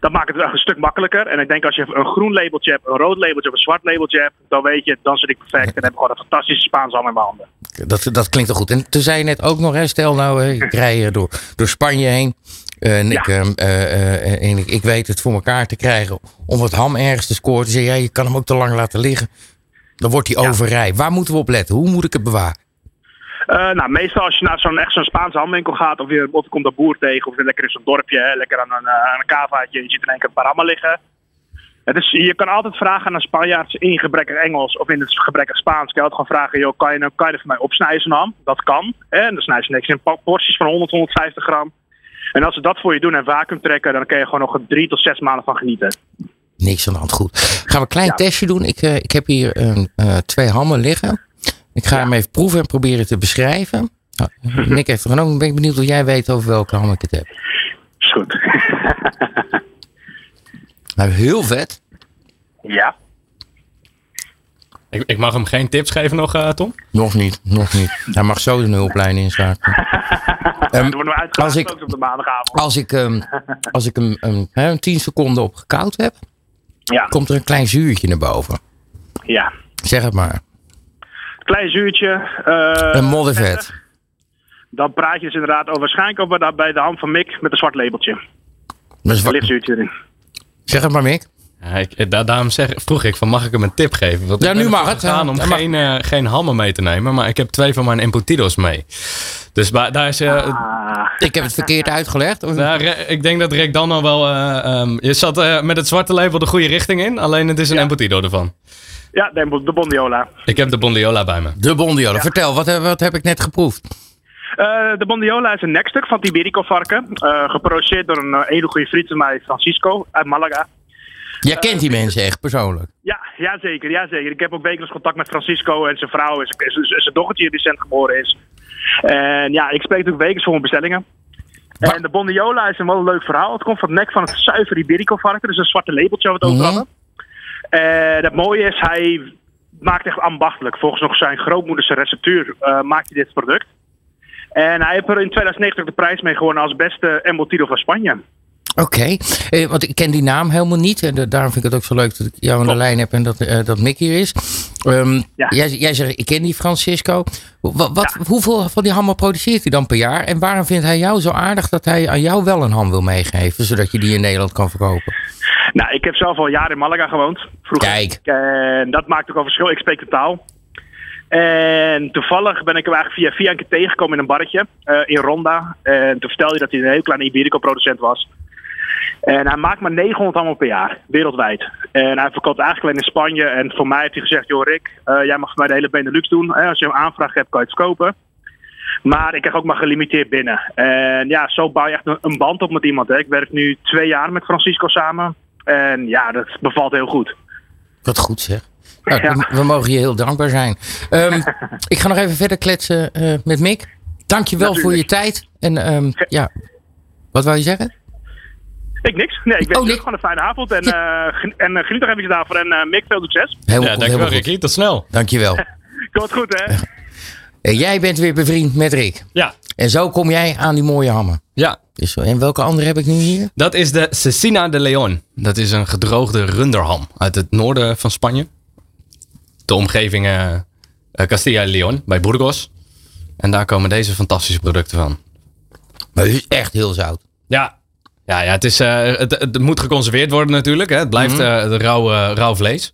dat maakt het wel een stuk makkelijker. En ik denk als je een groen labeltje hebt, een rood labeltje of een zwart labeltje hebt, dan weet je, dan zit ik perfect. En heb ik gewoon een fantastische Spaanse ham in mijn handen. dat, dat klinkt wel goed. En toen zei je net ook nog, hè, stel nou, ik rij door, door Spanje heen. eh, en ik, Ja. ehm, eh, eh, en ik, ik weet het voor elkaar te krijgen om het ham ergens te scoren. Toen zei jij, je kan hem ook te lang laten liggen. Dan wordt hij Ja. overrijp. Waar moeten we op letten? Hoe moet ik het bewaren? Eh, nou, meestal als je naar zo'n echt zo'n Spaanse hamwinkel gaat, of je, je komt een boer tegen, of je lekker in zo'n dorpje, hè, lekker aan een, eh, aan een kavaatje, je ziet in één keer een paar hammen liggen. Het is, je kan altijd vragen aan een Spanjaard in gebrekkig Engels of in het gebrekkig Spaans. Kan je altijd gewoon vragen, joh, kan je, nou- kan je er voor mij opsnijden zo'n ham? Dat kan. Hè? En dan snijden ze niks in porties van 100, 150 gram. En als ze dat voor je doen en vacuüm trekken, dan kun je gewoon nog drie tot zes maanden van genieten. Niks aan de hand. Goed. Gaan we een klein Ja. testje doen. Ik, eh, ik heb hier een, eh, twee hammen liggen. Ik ga hem even proeven en proberen te beschrijven. Nou, Nick heeft er genomen. Ben ik benieuwd of jij weet over welke ham ik het heb. Is goed. Nou, heel vet. ja. Ik, ik mag hem geen tips geven nog, eh, Tom? Nog niet, nog niet. Hij mag zo de hulplijn inschakelen. Er wordt nog als uitgehaald ik- op de maandagavond. Als ik, ehm, als ik hem een, hè, een 10 seconden op gekoud heb, Ja, komt er een klein zuurtje naar boven. ja. Zeg het maar. Klein zuurtje. eh, Een moddervet. Dan praat je dus inderdaad over waarschijnlijk over bij de ham van Mick met een zwart labeltje. Een wat- licht zuurtje erin. Zeg het maar, Mick. Ja, ik, eh, da- daarom zeg, vroeg ik van mag ik hem een tip geven? Want Ja, nu mag het, gegaan ja. om Ja, mag. geen, eh, geen hammen mee te nemen, maar ik heb twee van mijn Embutidos mee. Dus daar is, eh, Ah, Ik heb het verkeerd uitgelegd. of- ik denk dat Rick dan al wel, eh, ehm, je zat met het zwarte label de goede richting in, alleen het is een Ja. Embutido ervan. Ja, de, de Bondiola. Ik heb de Bondiola bij me. De Bondiola. Vertel, wat heb, wat heb ik net geproefd? Eh, de Bondiola is een nekstuk van het Iberico-varken. eh, geproduceerd door een eh, hele goede vriend van mij, Francisco, uit Malaga. Jij kent die mensen echt persoonlijk. Ja, ja, zeker, ja, zeker. Ik heb ook wekelijks contact met Francisco en zijn vrouw en zijn- dochtertje die recent geboren is. En ja, ik spreek natuurlijk wekelijks voor mijn bestellingen. En de Bondiola is een wel een leuk verhaal. Het komt van het nek van het zuiver Iberico-varken. Dus een zwarte labeltje waar we het over Mhm. hadden. En het mooie is, hij maakt echt ambachtelijk. Volgens nog zijn grootmoederse receptuur eh, maakt hij dit product. En hij heeft er in 2090 de prijs mee gewonnen als beste Embutido van Spanje. Oké, eh, want ik ken die naam helemaal niet. En da- daarom vind ik het ook zo leuk dat ik jou aan de lijn heb en dat, eh, dat Mick hier is. Ehm, Ja. jij, jij zegt, ik ken die Francisco. Wat, wat, Hoeveel van die hammen produceert hij dan per jaar? En waarom vindt hij jou zo aardig dat hij aan jou wel een ham wil meegeven, zodat je die in Nederland kan verkopen? Nou, ik heb zelf al jaren in Malaga gewoond. Vroeger. Kijk. En dat maakt ook al verschil. Ik spreek de taal. En toevallig ben ik hem eigenlijk via via een keer tegengekomen in een barretje eh, in Ronda. En toen vertelde hij dat hij een heel kleine Iberico-producent was. En hij maakt maar 900 allemaal per jaar, wereldwijd. En hij verkoopt eigenlijk alleen in Spanje. En voor mij heeft hij gezegd, joh Rick, eh, jij mag voor mij de hele Benelux doen. Hè? Als je een aanvraag hebt, kan je het verkopen. Maar ik krijg ook maar gelimiteerd binnen. En ja, zo bouw je echt een, een band op met iemand. Hè. Ik werk nu twee jaar met Francisco samen. En ja, dat bevalt heel goed. Wat goed zeg. Nou, Ja. we, we mogen je heel dankbaar zijn. Ehm, ik ga nog even verder kletsen eh, met Mick. Dank je wel voor je tijd. En ehm, ja, wat wou je zeggen? Ik niks. Nee, ik wens Oh, gewoon een fijne avond. En, eh, gen- en eh, geniet nog even daarvoor. En eh, Mick, veel succes. Helemaal, Ja, goed, dankjewel. Ricky. Tot snel. Dank je wel. Komt goed, hè? En jij bent weer bevriend met Rick. Ja. En zo kom jij aan die mooie hammer. Ja, Dus, en welke andere heb ik nu hier? dat is de Cecina de Leon. Dat is een gedroogde runderham uit het noorden van Spanje. De omgeving eh, eh, Castilla y León bij Burgos. En daar komen deze fantastische producten van. Maar het is echt heel zout. Ja, ja, ja het, is, eh, het, het moet geconserveerd worden natuurlijk. Hè. Het blijft eh, de rauw, eh, rauw vlees.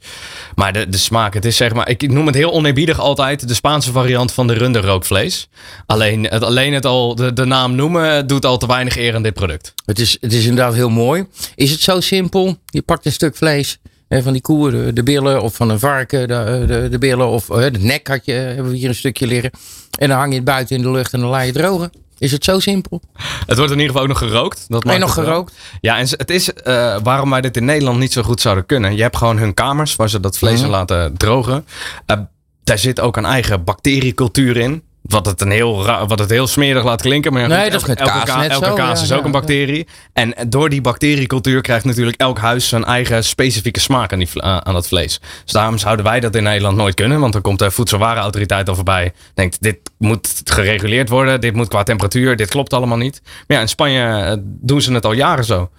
Maar de, de smaak, het is zeg maar... Ik noem het heel oneerbiedig altijd de Spaanse variant van de runderrookvlees. Alleen het, alleen het al, de, de naam noemen doet al te weinig eer aan dit product. Het is, het is inderdaad heel mooi. Is het zo simpel? Je pakt een stuk vlees eh, van die koe, de, de billen, of van een varken, de, de, de billen, of eh, de nek had je, hebben we hier een stukje liggen. En dan hang je het buiten in de lucht en dan laat je het drogen. Is het zo simpel? Het wordt in ieder geval ook nog gerookt. Dat nog wel. gerookt? Ja, en het is eh, waarom wij dit in Nederland niet zo goed zouden kunnen. Je hebt gewoon hun kamers waar ze dat vlees Mhm. laten drogen. Eh, daar zit ook een eigen bacteriecultuur in. Wat het, een heel wat het heel smerig laat klinken. Maar Nee, goed, dat is met elke, kaas ka- net elke zo, kaas ja, is ook ja, een ja. bacterie. En door die bacteriecultuur krijgt natuurlijk elk huis zijn eigen specifieke smaak aan, die, aan aan dat vlees. Dus daarom zouden wij dat in Nederland nooit kunnen. Want dan komt de voedselwarenautoriteit al voorbij. Denkt, dit moet gereguleerd worden. Dit moet qua temperatuur. Dit klopt allemaal niet. Maar ja, in Spanje eh, doen ze het al jaren zo.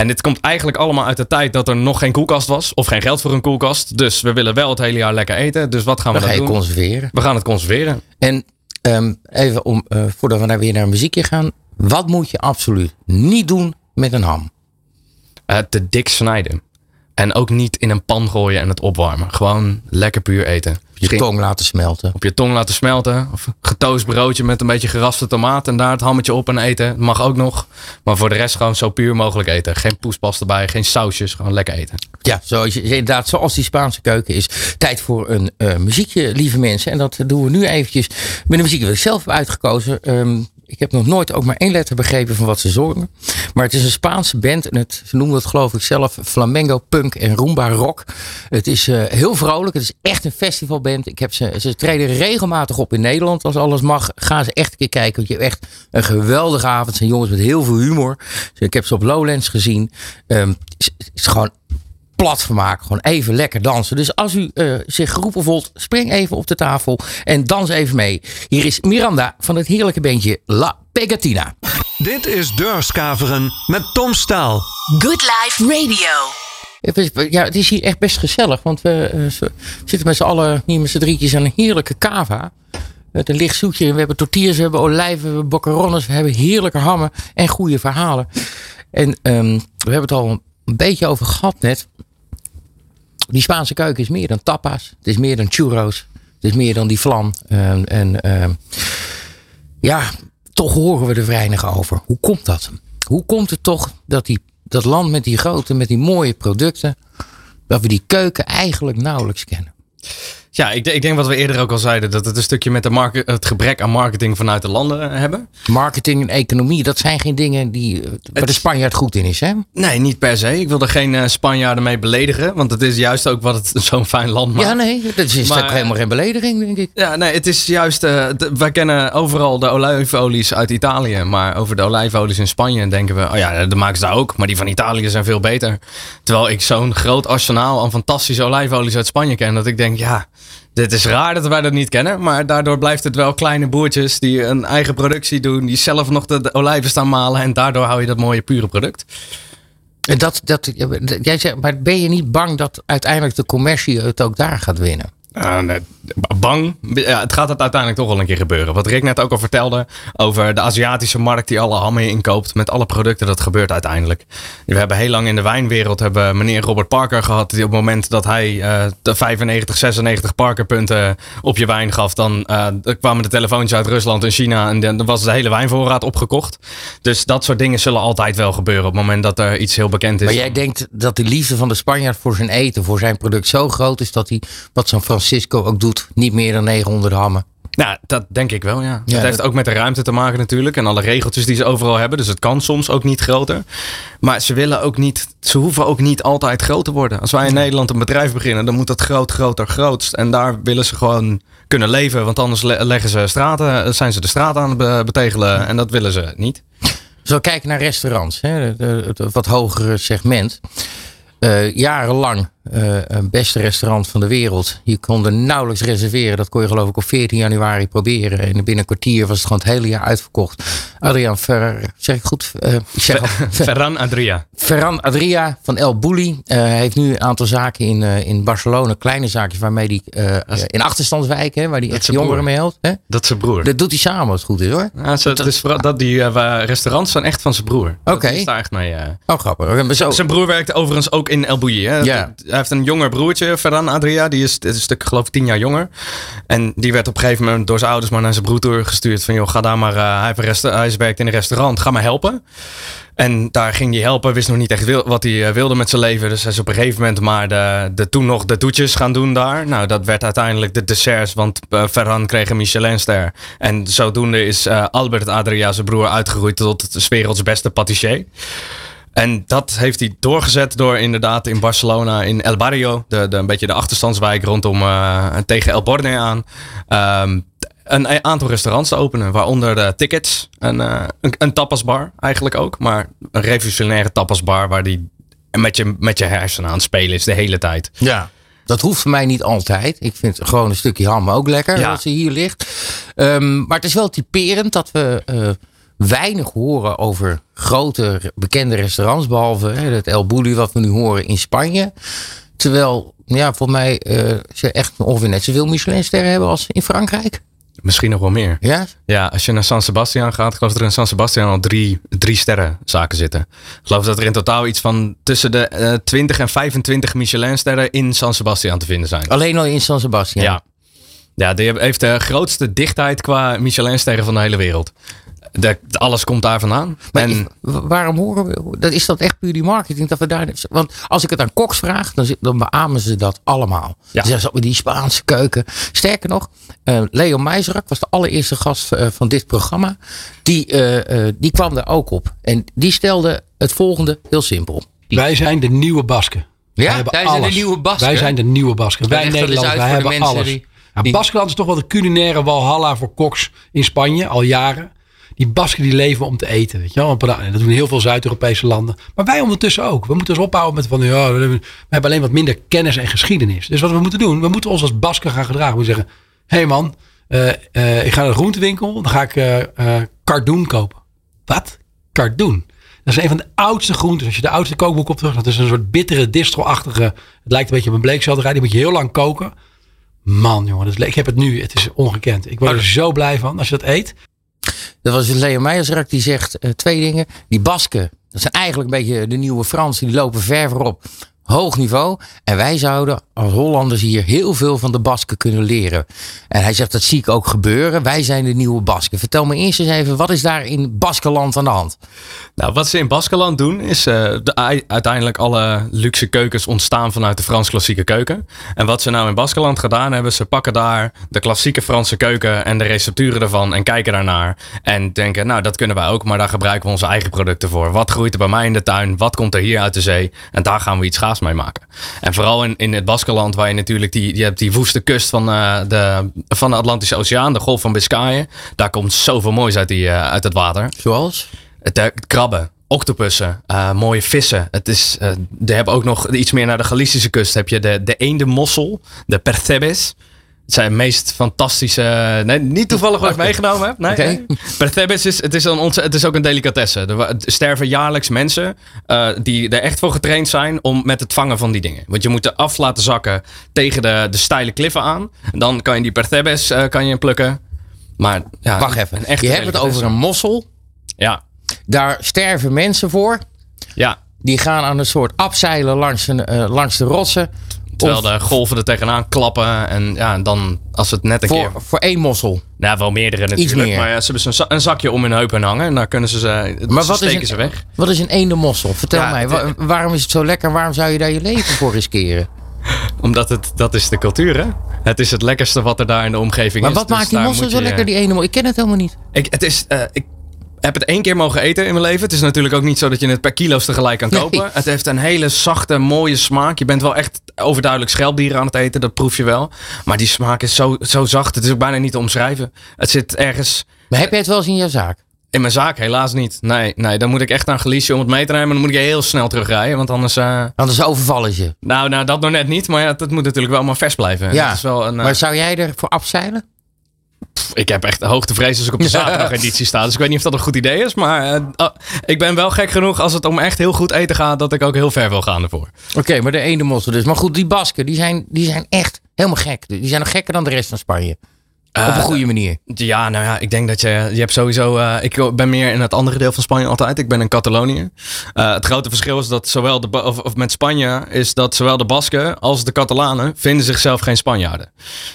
En dit komt eigenlijk allemaal uit de tijd dat er nog geen koelkast was. Of geen geld voor een koelkast. Dus we willen wel het hele jaar lekker eten. Dus wat gaan we Dan ga dan je doen? conserveren. We gaan het conserveren. En ehm, even om, eh, voordat we naar weer naar muziekje gaan. Wat moet je absoluut niet doen met een ham? Eh, te dik snijden. En ook niet in een pan gooien en het opwarmen. Gewoon lekker puur eten. Je tong laten smelten. Op je tong laten smelten. Of getoast broodje met een beetje geraste tomaat. En daar het hammetje op en eten. Mag ook nog. Maar voor de rest gewoon zo puur mogelijk eten. Geen poespas erbij. Geen sausjes. Gewoon lekker eten. Ja, zoals je, inderdaad, zoals die Spaanse keuken is. Tijd voor een eh, muziekje, lieve mensen. En dat doen we nu eventjes met een muziek die ik zelf heb uitgekozen. Ehm, ik heb nog nooit ook maar één letter begrepen van wat ze zorgen. Maar het is een Spaanse band. En het, ze noemen het geloof ik zelf flamengo, punk en rumba rock. Het is eh, heel vrolijk. Het is echt een festivalband. Ik heb ze, ze treden regelmatig op in Nederland. Als alles mag, gaan ze echt een keer kijken. Want je hebt echt een geweldige avond. Zijn jongens met heel veel humor. Ik heb ze op Lowlands gezien. Ehm, het is gewoon plat vermaken. Gewoon even lekker dansen. Dus als u eh, zich geroepen voelt, spring even op de tafel en dans even mee. Hier is Miranda van het heerlijke beentje La Pegatina. Dit is Deurskaveren met Tom Staal. Good Life Radio. Het is- Ja, het is hier echt best gezellig. Want we eh, zitten met z'n allen hier met z'n drietjes aan een heerlijke cava. Met een licht zoetje. We hebben tortillas, we hebben olijven, we hebben boccarones. We hebben heerlijke hammen en goede verhalen. En ehm, we hebben het al een beetje over gehad net. Die Spaanse keuken is meer dan tapas. Het is meer dan churros. Het is meer dan die vlam. En, en ehm, ja, toch horen we er weinig over. Hoe komt dat? Hoe komt het toch dat die, dat land met die grote, met die mooie producten, dat we die keuken eigenlijk nauwelijks kennen? Ja, ik, ik denk wat we eerder ook al zeiden. Dat het een stukje met de market, het gebrek aan marketing vanuit de landen hebben. Marketing en economie, dat zijn geen dingen die, eh, waar de Spanjaard goed in is, hè? Nee, niet per se. Ik wil er geen eh, Spanjaarden mee beledigen. Want het is juist ook wat het zo'n fijn land maakt. Ja, nee, dat is Maar- ook helemaal geen belediging, denk ik. Ja, nee, het is juist. eh, wij kennen overal de olijfolies uit Italië. Maar over de olijfolies in Spanje denken we. Oh ja, dat maken ze daar ook. Maar die van Italië zijn veel beter. Terwijl ik zo'n groot arsenaal aan fantastische olijfolies uit Spanje ken. Dat ik denk, ja, dit is raar dat wij dat niet kennen. Maar daardoor blijft het wel kleine boertjes die een eigen productie doen. Die zelf nog de, olijven staan malen. En daardoor hou je dat mooie pure product. Dat, dat, jij zegt, maar ben je niet bang dat uiteindelijk de commercie het ook daar gaat winnen? Uh, nee, bang. Ja, het gaat het uiteindelijk toch wel een keer gebeuren. Wat Rick net ook al vertelde over de Aziatische markt die alle hammen inkoopt met alle producten. Dat gebeurt uiteindelijk. We hebben heel lang in de wijnwereld hebben meneer Robert Parker gehad. Die op het moment dat hij uh, de 95, 96 Parker punten op je wijn gaf. Dan uh, kwamen de telefoontjes uit Rusland en China. En dan was de hele wijnvoorraad opgekocht. Dus dat soort dingen zullen altijd wel gebeuren op het moment dat er iets heel bekend is. Maar jij denkt dat de liefde van de Spanjaard voor zijn eten, voor zijn product zo groot is dat hij wat zo'n Francisco ook doet, niet meer dan 900 hammen. Nou, dat denk ik wel, ja. ja het heeft ook met de ruimte te maken natuurlijk. En alle regeltjes die ze overal hebben. Dus het kan soms ook niet groter. Maar ze willen ook niet, ze hoeven ook niet altijd groot te worden. Als wij in Nederland een bedrijf beginnen, dan moet dat groot, groter, grootst. En daar willen ze gewoon kunnen leven. Want anders leggen ze straten, zijn ze de straat aan het betegelen. En dat willen ze niet. Zo kijken naar restaurants, hè, het wat hogere segment. Uh, jarenlang beste restaurant van de wereld. Je kon er nauwelijks reserveren. Dat kon je geloof ik op 14 januari proberen. En binnen een kwartier was het gewoon het hele jaar uitverkocht. Adriaan Ferrer, zeg ik goed? Uh, ik zeg Ferran Adria. Ferran Adria van El Bulli. Uh, heeft nu een aantal zaken in, in Barcelona. Kleine zaakjes waarmee hij in achterstandswijken, waar hij echt jongeren mee helpt. Hè? Dat is zijn broer. Dat doet hij samen als het goed is hoor. Ja, zo, dat, dus dat die restaurants zijn echt van zijn broer. Oké. Okay. is daar echt mee. Oh grappig. Zo. Zijn broer werkte overigens ook in El Bulli. Hè? Ja. Heeft een jonger broertje, Ferran Adria. Die is, is een stuk, geloof ik, tien jaar jonger. En die werd op een gegeven moment door zijn ouders maar naar zijn broer gestuurd. Van, joh, ga daar maar, uh, hij, heeft hij werkt in een restaurant, ga maar helpen. En daar ging hij helpen, wist nog niet echt wat hij eh, wilde met zijn leven. Dus hij is op een gegeven moment maar de, de, toen nog de toetjes gaan doen daar. Nou, dat werd uiteindelijk de desserts, want uh, Ferran kreeg een Michelinster. En zodoende is Albert Adria, zijn broer, uitgegroeid tot het werelds beste patissier. En dat heeft hij doorgezet door inderdaad in Barcelona, in El Barrio, de, de, een beetje de achterstandswijk rondom uh, tegen El Borne aan. Um, een aantal restaurants te openen, waaronder de Tickets, een, uh, een, een tapasbar eigenlijk ook, maar een revolutionaire tapasbar waar die met je, met je hersenen aan het spelen is de hele tijd. Ja. Dat hoeft voor mij niet altijd. Ik vind gewoon een stukje ham ook lekker ja. als hij hier ligt. Um, maar het is wel typerend dat we uh, weinig horen over grote bekende restaurants. Behalve hè, het El Bulli wat we nu horen in Spanje. Terwijl, ja, voor mij uh, ze echt ongeveer net zoveel Michelinsterren hebben als in Frankrijk. Misschien nog wel meer. Ja? Ja, als je naar San Sebastian gaat, geloof dat er in San Sebastian al drie, drie sterren zaken zitten. Ik geloof dat er in totaal iets van tussen de uh, 20 en 25 Michelinsterren in San Sebastian te vinden zijn. Alleen al in San Sebastian? Ja. Ja, die heeft de grootste dichtheid qua Michelinsterren van de hele wereld. De, alles komt daar vandaan. Maar en, waarom horen we dat? Is dat echt puur die marketing? Dat we daar, want als ik het aan koks vraag, dan, dan beamen ze dat allemaal. Ja. Ze zeggen die Spaanse keuken. Sterker nog, uh, Leo Meijzerak was de allereerste gast uh, van dit programma. Die, uh, die kwam er ook op. En die stelde het volgende heel simpel. Die, wij zijn de nieuwe Basken. Ja, wij zijn de nieuwe Basken. Wij zijn de nieuwe Basken. Wij Nederlanders, wij hebben alles. Die, ja, Baskeland is toch wel de culinaire walhalla voor koks in Spanje al jaren die Basken die leven om te eten. Weet je wel? Dat doen heel veel Zuid-Europese landen. Maar wij ondertussen ook. We moeten ons ophouden met van ja, we hebben alleen wat minder kennis en geschiedenis. Dus wat we moeten doen, we moeten ons als Basken gaan gedragen. We zeggen, hé hey man, uh, uh, ik ga naar de groentewinkel, dan ga ik uh, cardoon kopen. Wat? Cardoon. Dat is een van de oudste groenten. Als je de oudste kookboek op terug, dat is een soort bittere distro-achtige. Het lijkt een beetje op een bleekselderij. Die moet je heel lang koken. Man, jongen, dat is, ik heb het nu. Het is ongekend. Ik word er zo blij van als je dat eet. Dat was Leo Meijersrak die zegt uh, twee dingen. Die Basken, dat zijn eigenlijk een beetje de nieuwe Fransen. Die lopen ver voorop hoog niveau. En wij zouden als Hollanders hier heel veel van de Basken kunnen leren. En hij zegt dat zie ik ook gebeuren. Wij zijn de nieuwe Basken. Vertel me eerst eens even, wat is daar in Baskeland aan de hand? Nou, wat ze in Baskeland doen is uh, de, uiteindelijk alle luxe keukens ontstaan vanuit de Frans klassieke keuken. En wat ze nou in Baskeland gedaan hebben, ze pakken daar de klassieke Franse keuken en de recepturen ervan en kijken daarnaar. En denken, nou dat kunnen wij ook, maar daar gebruiken we onze eigen producten voor. Wat groeit er bij mij in de tuin? Wat komt er hier uit de zee? En daar gaan we iets gaas mee maken. En vooral in, in het Baskeland, waar je natuurlijk die, je hebt die woeste kust van, uh, de, van de Atlantische Oceaan, de Golf van Biscayen. Daar komt zoveel moois uit, die, uh, uit het water. Zoals? Het, uh, krabben, octopussen, mooie vissen. Het is, er hebben ook nog iets meer naar de Galicische kust. Heb je de, de eendenmossel, de percebes. Zijn meest fantastische. Nee, niet toevallig wat ik meegenomen heb. Nee. Okay. Perthebes is, het is, een onze, het is ook een delicatesse. Er sterven jaarlijks mensen uh, die er echt voor getraind zijn om met het vangen van die dingen. Want je moet de af laten zakken tegen de, de steile kliffen aan. En dan kan je die Perthebes uh, kan je plukken. Maar ja, wacht even. je hebt het over een mossel. Ja. Daar sterven mensen voor. Ja. Die gaan aan een soort afzeilen langs, een, uh, langs de rotsen. Terwijl de golven er tegenaan klappen. En ja, dan als het net een voor, keer... Voor één mossel? Nou, wel meerdere natuurlijk. Iets meer. Maar ja, ze hebben een, een zakje om hun heupen hangen. En dan kunnen ze ze, maar wat steken is een, ze weg. Wat is een ene mossel? Vertel mij. waarom is het zo lekker? Waarom zou je daar je leven voor riskeren? Omdat het, dat is de cultuur, hè? Het is het lekkerste wat er daar in de omgeving maar is. Maar wat maakt die mossel zo lekker, die ene mossel? Ik ken het helemaal niet. Ik, het is, uh, ik heb het één keer mogen eten in mijn leven. Het is natuurlijk ook niet zo dat je het per kilo's tegelijk kan kopen. Het heeft een hele zachte, mooie smaak. Je bent wel echt overduidelijk schelpdieren aan het eten. Dat proef je wel. Maar die smaak is zo, zo zacht. Het is ook bijna niet te omschrijven. Het zit ergens... Maar heb je het wel eens in je zaak? In mijn zaak helaas niet. Nee, nee, dan moet ik echt naar Galicië om het mee te nemen. Dan moet ik heel snel terugrijden, want anders... Uh... Anders overvallen ze. Nou, nou, dat nog net niet. Maar ja, dat moet natuurlijk wel maar vers blijven. Ja, is wel een, uh... maar zou jij ervoor afzeilen? Ik heb echt hoogtevrees als ik op de zaterdageditie sta. Dus ik weet niet of dat een goed idee is. Maar uh, uh, ik ben wel gek genoeg als het om echt heel goed eten gaat... dat ik ook heel ver wil gaan ervoor. Oké, okay, maar de ene mossel dus. Maar goed, die Basken, die zijn, die zijn echt helemaal gek. Die zijn nog gekker dan de rest van Spanje. Op een eh, goede manier. Ja, nou ja, ik denk dat je. Je hebt sowieso. Uh, ik ben meer in het andere deel van Spanje altijd. Ik ben in Catalonië. Uh, het grote verschil is dat zowel de. Of, of, met Spanje is dat zowel de Basken als de Catalanen. vinden zichzelf geen Spanjaarden.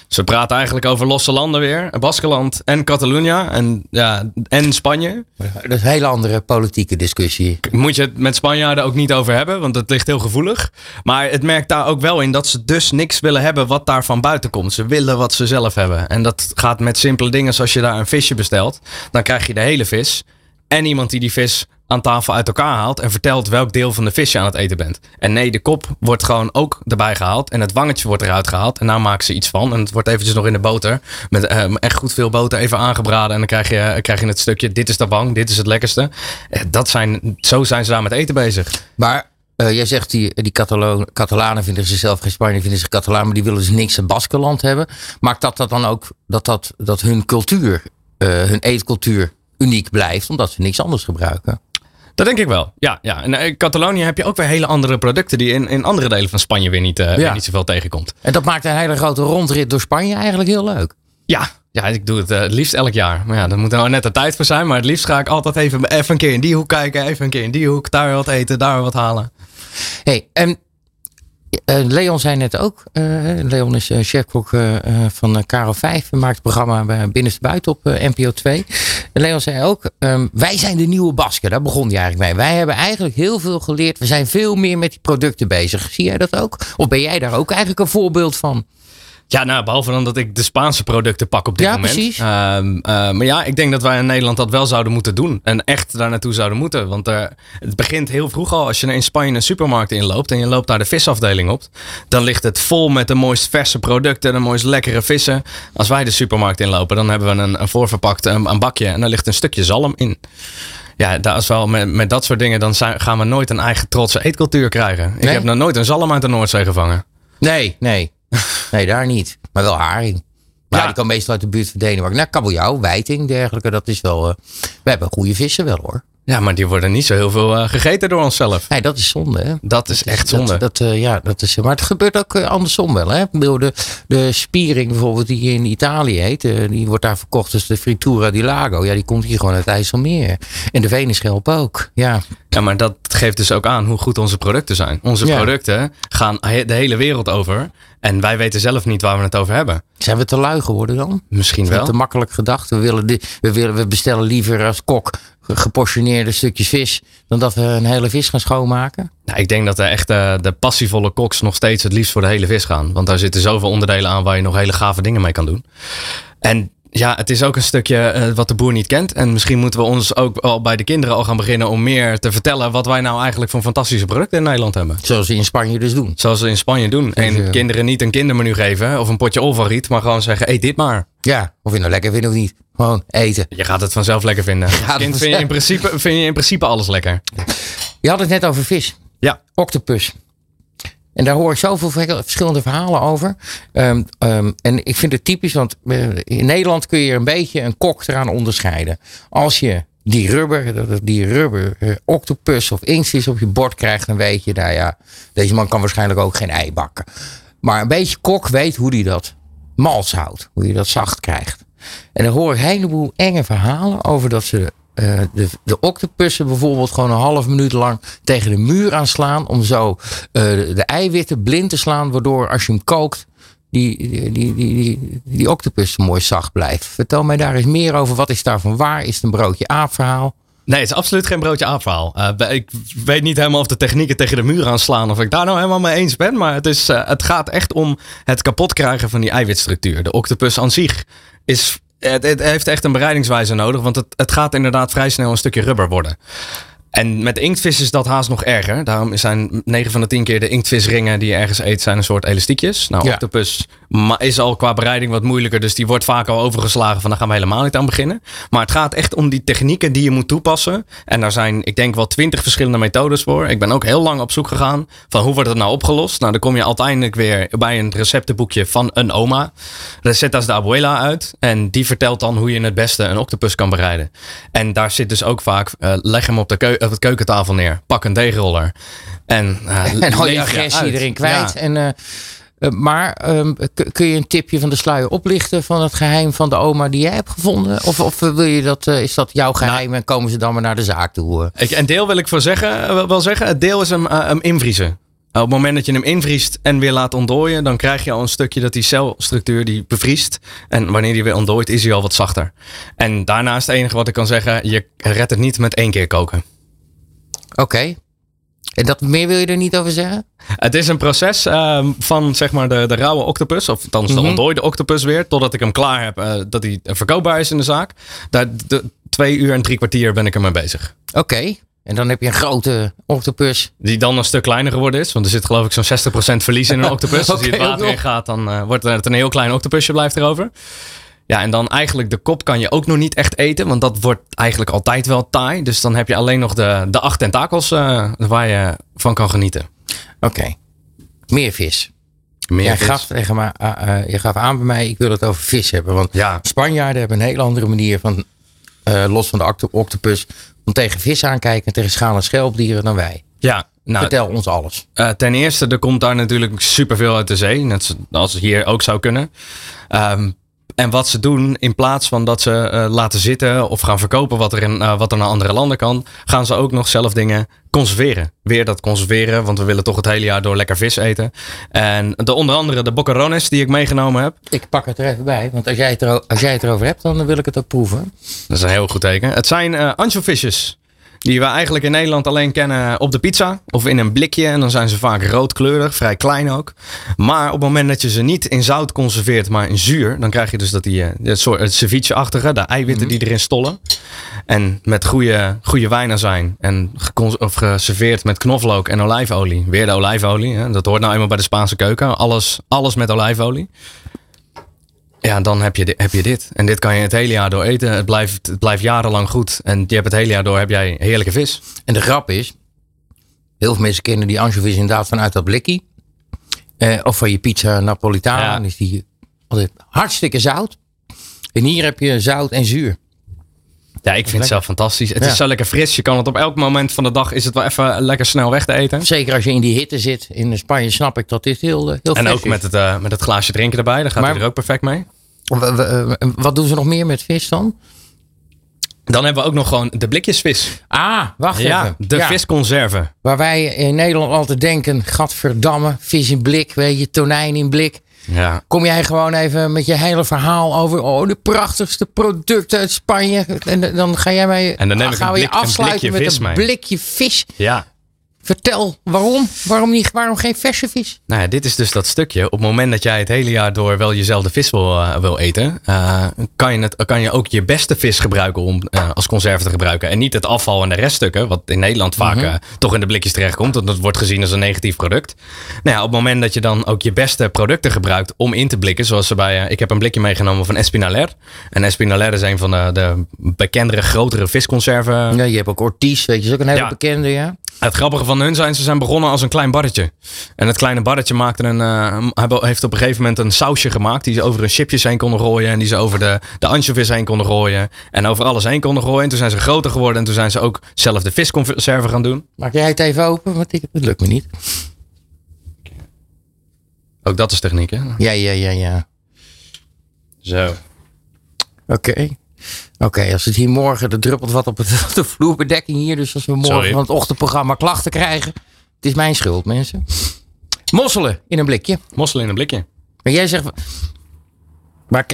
Ze praten eigenlijk over losse landen weer: Baskeland en Catalunya. En, ja, en Spanje. Dat is een hele andere politieke discussie. Moet je het met Spanjaarden ook niet over hebben, want het ligt heel gevoelig. Maar het merkt daar ook wel in dat ze dus niks willen hebben wat daar van buiten komt. Ze willen wat ze zelf hebben. En dat gaat met simpele dingen zoals je daar een visje bestelt. Dan krijg je de hele vis. En iemand die die vis aan tafel uit elkaar haalt en vertelt welk deel van de vis je aan het eten bent. En nee, de kop wordt gewoon ook erbij gehaald en het wangetje wordt eruit gehaald en daar maken ze iets van. En het wordt eventjes nog in de boter, met uh, echt goed veel boter even aangebraden en dan krijg je, krijg je het stukje, dit is de wang, dit is het lekkerste. Uh, dat zijn, zo zijn ze daar met eten bezig. Maar uh, jij zegt die, die Catalanen vinden zichzelf geen Spanje, vinden zich Catalaan, maar die willen dus niks in Baskeland hebben. Maakt dat, dat dan ook dat, dat, dat hun cultuur, uh, hun eetcultuur uniek blijft, omdat ze niks anders gebruiken? Dat denk ik wel. Ja, ja. En in Catalonië heb je ook weer hele andere producten die in, in andere delen van Spanje weer niet, uh, ja. weer niet zoveel tegenkomt. En dat maakt een hele grote rondrit door Spanje eigenlijk heel leuk. Ja, ja, ik doe het uh, het liefst elk jaar. Maar ja, daar moet er nou net de tijd voor zijn. Maar het liefst ga ik altijd even, even een keer in die hoek kijken. Even een keer in die hoek. Daar wat eten, daar wat halen. Hey, en uh, Leon zei net ook. Uh, Leon is chefkok van Caro 5. Maakt het programma Binnenste Buiten op NPO 2. Leon zei ook. Um, wij zijn de nieuwe Basken. Daar begon hij eigenlijk mee. Wij hebben eigenlijk heel veel geleerd. We zijn veel meer met die producten bezig. Zie jij dat ook? Of ben jij daar ook eigenlijk een voorbeeld van? Ja, nou, behalve dan dat ik de Spaanse producten pak op dit ja, moment. Precies. Uh, maar ja, ik denk dat wij in Nederland dat wel zouden moeten doen. En echt daar naartoe zouden moeten. Want uh, het begint heel vroeg al. Als je in Spanje een supermarkt inloopt en je loopt daar de visafdeling op. Dan ligt het vol met de mooist verse producten, de mooist lekkere vissen. Als wij de supermarkt inlopen, dan hebben we een, een voorverpakt een, een bakje. En daar ligt een stukje zalm in ja, dat is wel met, met dat soort dingen, dan zijn, gaan we nooit een eigen trotse eetcultuur krijgen. Ik heb nog nooit een zalm uit de Noordzee gevangen. Nee, nee. Nee, daar niet. Maar wel haring. Maar ja. die kan meestal uit de buurt van Denemarken. Nou, kabeljauw, wijting, dergelijke. Dat is wel... Uh, we hebben goede vissen wel hoor. Ja, maar die worden niet zo heel veel uh, gegeten door onszelf. Nee, dat is zonde. Hè? Dat is echt zonde. Dat, dat uh, ja, dat is, maar het gebeurt ook andersom wel. Hè? De, de spiering bijvoorbeeld die in Italië heet, die wordt daar verkocht als de Fritura di Lago. Ja, die komt hier gewoon uit IJsselmeer. En de Venenschelp ook. Ja. ja, maar dat geeft dus ook aan hoe goed onze producten zijn. Onze ja. producten gaan de hele wereld over. En wij weten zelf niet waar we het over hebben. Zijn we te lui geworden dan? Misschien wel. Te makkelijk gedacht. We, willen we, willen, we bestellen liever als kok geportioneerde stukjes vis dan dat we een hele vis gaan schoonmaken? Nou, ik denk dat de echte de passievolle koks nog steeds het liefst voor de hele vis gaan. Want daar zitten zoveel onderdelen aan waar je nog hele gave dingen mee kan doen. En ja, het is ook een stukje uh, wat de boer niet kent. En misschien moeten we ons ook al bij de kinderen al gaan beginnen om meer te vertellen wat wij nou eigenlijk voor fantastische producten in Nederland hebben. Zoals ze in Spanje dus doen. Zoals ze in Spanje doen. En kinderen niet een kindermenu geven of een potje olvariet, maar gewoon zeggen, eet dit maar. Ja, of je nou lekker vindt of niet. Gewoon eten. Je gaat het vanzelf lekker vinden. Ja, kind vind je, in principe, vind je in principe alles lekker. Je had het net over vis. Ja. Octopus. En daar hoor ik zoveel verschillende verhalen over. Um, um, en ik vind het typisch, want in Nederland kun je een beetje een kok eraan onderscheiden. Als je die rubber, die rubber uh, octopus of inktvis op je bord krijgt, dan weet je, nou ja, deze man kan waarschijnlijk ook geen ei bakken. Maar een beetje kok weet hoe hij dat mals houdt, hoe je dat zacht krijgt. En dan hoor ik een heleboel enge verhalen over dat ze uh, de, de octopussen bijvoorbeeld gewoon een half minuut lang tegen de muur aanslaan. Om zo uh, de eiwitten blind te slaan. Waardoor als je hem kookt, die, die, die, die, die octopus mooi zacht blijft. Vertel mij daar eens meer over. Wat is daarvan waar? Is het een broodje aapverhaal? Nee, het is absoluut geen broodje aapverhaal. Uh, ik weet niet helemaal of de technieken tegen de muur aanslaan. Of ik daar nou helemaal mee eens ben. Maar het, is, het gaat echt om het kapot krijgen van die eiwitstructuur. De octopus aan zich is het, het, heeft echt een bereidingswijze nodig, want het, het gaat inderdaad vrij snel een stukje rubber worden. En met inktvis is dat haast nog erger. Daarom zijn 9 van de 10 keer de inktvisringen die je ergens eet, zijn een soort elastiekjes. Nou, octopus is al qua bereiding wat moeilijker. Dus die wordt vaak al overgeslagen van daar gaan we helemaal niet aan beginnen. Maar het gaat echt om die technieken die je moet toepassen. En daar zijn, ik denk wel twintig verschillende methodes voor. Ik ben ook heel lang op zoek gegaan van hoe wordt het nou opgelost. Nou, dan kom je uiteindelijk weer bij een receptenboekje van een oma. Recetas de Abuela uit. En die vertelt dan hoe je het beste een octopus kan bereiden. En daar zit dus ook vaak, uh, leg hem op de keu op het keukentafel neer. Pak een deegroller. En, uh, en je agressie erin kwijt. En, uh, maar um, kun je een tipje van de sluier oplichten van het geheim van de oma die jij hebt gevonden? Of, of wil je dat, uh, is dat jouw nou. geheim en komen ze dan maar naar de zaak toe? Ik, een deel wil ik voor zeggen, wel zeggen. Het deel is hem, hem invriezen. Op het moment dat je hem invriest en weer laat ontdooien, dan krijg je al een stukje dat die celstructuur die bevriest. En wanneer die weer ontdooit, is hij al wat zachter. En daarnaast het enige wat ik kan zeggen, je redt het niet met één keer koken. Oké. En dat meer wil je er niet over zeggen? Het is een proces uh, van zeg maar de, de rauwe octopus, of althans de mm ontdooide octopus weer, totdat ik hem klaar heb, uh, dat hij verkoopbaar is in de zaak. Daar de, twee uur en drie kwartier ben ik ermee bezig. Oké. En dan heb je een grote octopus. Die dan een stuk kleiner geworden is. Want er zit geloof ik zo'n 60% verlies in een octopus. okay, Als je het water in gaat, dan uh, wordt het een heel klein octopusje blijft erover. Ja, en dan eigenlijk de kop kan je ook nog niet echt eten, want dat wordt eigenlijk altijd wel taai. Dus dan heb je alleen nog de, de acht tentakels uh, waar je van kan genieten. Oké, meer vis. Meer Jij vis. Gaf, tegen maar, uh, uh, je gaf aan bij mij, ik wil het over vis hebben. Want ja. Spanjaarden hebben een hele andere manier van, los van de octopus, om tegen vis aankijken, tegen schaal- en schelpdieren dan wij. Ja, nou, Vertel ons alles. Uh, ten eerste, er komt daar natuurlijk superveel uit de zee. Net zoals hier ook zou kunnen. Um, en wat ze doen, in plaats van dat ze uh, laten zitten of gaan verkopen wat er, in, uh, wat er naar andere landen kan, gaan ze ook nog zelf dingen conserveren. Weer dat conserveren, want we willen toch het hele jaar door lekker vis eten. En de, onder andere de boccherones die ik meegenomen heb. Ik pak het er even bij, want als jij het, er, als jij het erover hebt, dan wil ik het ook proeven. Dat is een heel goed teken. Het zijn uh, anchovisjes. Die we eigenlijk in Nederland alleen kennen op de pizza of in een blikje. En dan zijn ze vaak roodkleurig, vrij klein ook. Maar op het moment dat je ze niet in zout conserveert, maar in zuur, dan krijg je dus dat die, eh, het soort het ceviche-achtige, de eiwitten mhm. die erin stollen. En met goede, goede wijnen zijn en of geserveerd met knoflook en olijfolie. Weer de olijfolie, hè? dat hoort nou eenmaal bij de Spaanse keuken. Alles, alles met olijfolie. Ja, dan heb je, heb je dit. En dit kan je het hele jaar door eten. Het blijft, het blijft jarenlang goed. En je hebt het hele jaar door heb jij heerlijke vis. En de grap is, heel veel mensen kennen die anchovies inderdaad vanuit dat blikje. Eh, of van je pizza napolitana. Ja. Dan is die altijd hartstikke zout. En hier heb je zout en zuur. Ja, ik vind het zelf fantastisch. Het is zo lekker fris. Je kan het op elk moment van de dag is het wel even lekker snel weg te eten. Zeker als je in die hitte zit. In Spanje snap ik dat dit heel, eh, heel En ook met het, uh, met het glaasje drinken erbij. Daar gaat maar, er ook perfect mee. Eh, wat doen ze nog meer met vis dan? Dan hebben we ook nog gewoon de blikjesvis. Ah, wacht ja, even. De ja. visconserve. Waar wij in Nederland altijd denken, gadverdamme, vis in blik, weet je, tonijn in blik. Ja. Kom jij gewoon even met je hele verhaal over oh, de prachtigste producten uit Spanje. En dan ga jij mij en dan neem ik gaan we je afsluiten met een blikje vis. Ja. Vertel, waarom? Waarom, niet, waarom geen verse vis? Nou ja, dit is dus dat stukje. Op het moment dat jij het hele jaar door wel jezelfde vis wil, uh, wil eten, uh, kan, je het, kan je ook je beste vis gebruiken om uh, als conserve te gebruiken. En niet het afval en de reststukken, wat in Nederland vaak mm toch in de blikjes terechtkomt. Want dat wordt gezien als een negatief product. Nou ja, op het moment dat je dan ook je beste producten gebruikt om in te blikken, zoals ze bij, ik heb een blikje meegenomen van Espinaler. En Espinaler is een van de, de bekendere, grotere visconserven. Ja, je hebt ook Ortiz, weet je, is ook een hele bekende, ja. Het grappige van hun zijn, ze zijn begonnen als een klein barretje. En het kleine barretje maakte een, uh, heeft op een gegeven moment een sausje gemaakt. Die ze over hun chipjes heen konden gooien. En die ze over de, de anchovies heen konden gooien. En over alles heen konden gooien. En toen zijn ze groter geworden. En toen zijn ze ook zelf de visconserven gaan doen. Maak jij het even open? Want ik, het lukt me niet. Ook dat is techniek, hè? Ja, ja, ja, ja. Zo. Oké. Oké, als het hier morgen, er druppelt wat op, het, de vloerbedekking hier. Dus als we morgen van het ochtendprogramma klachten krijgen. Het is mijn schuld, mensen. Mosselen in een blikje. Mosselen in een blikje. Maar jij zegt. Maar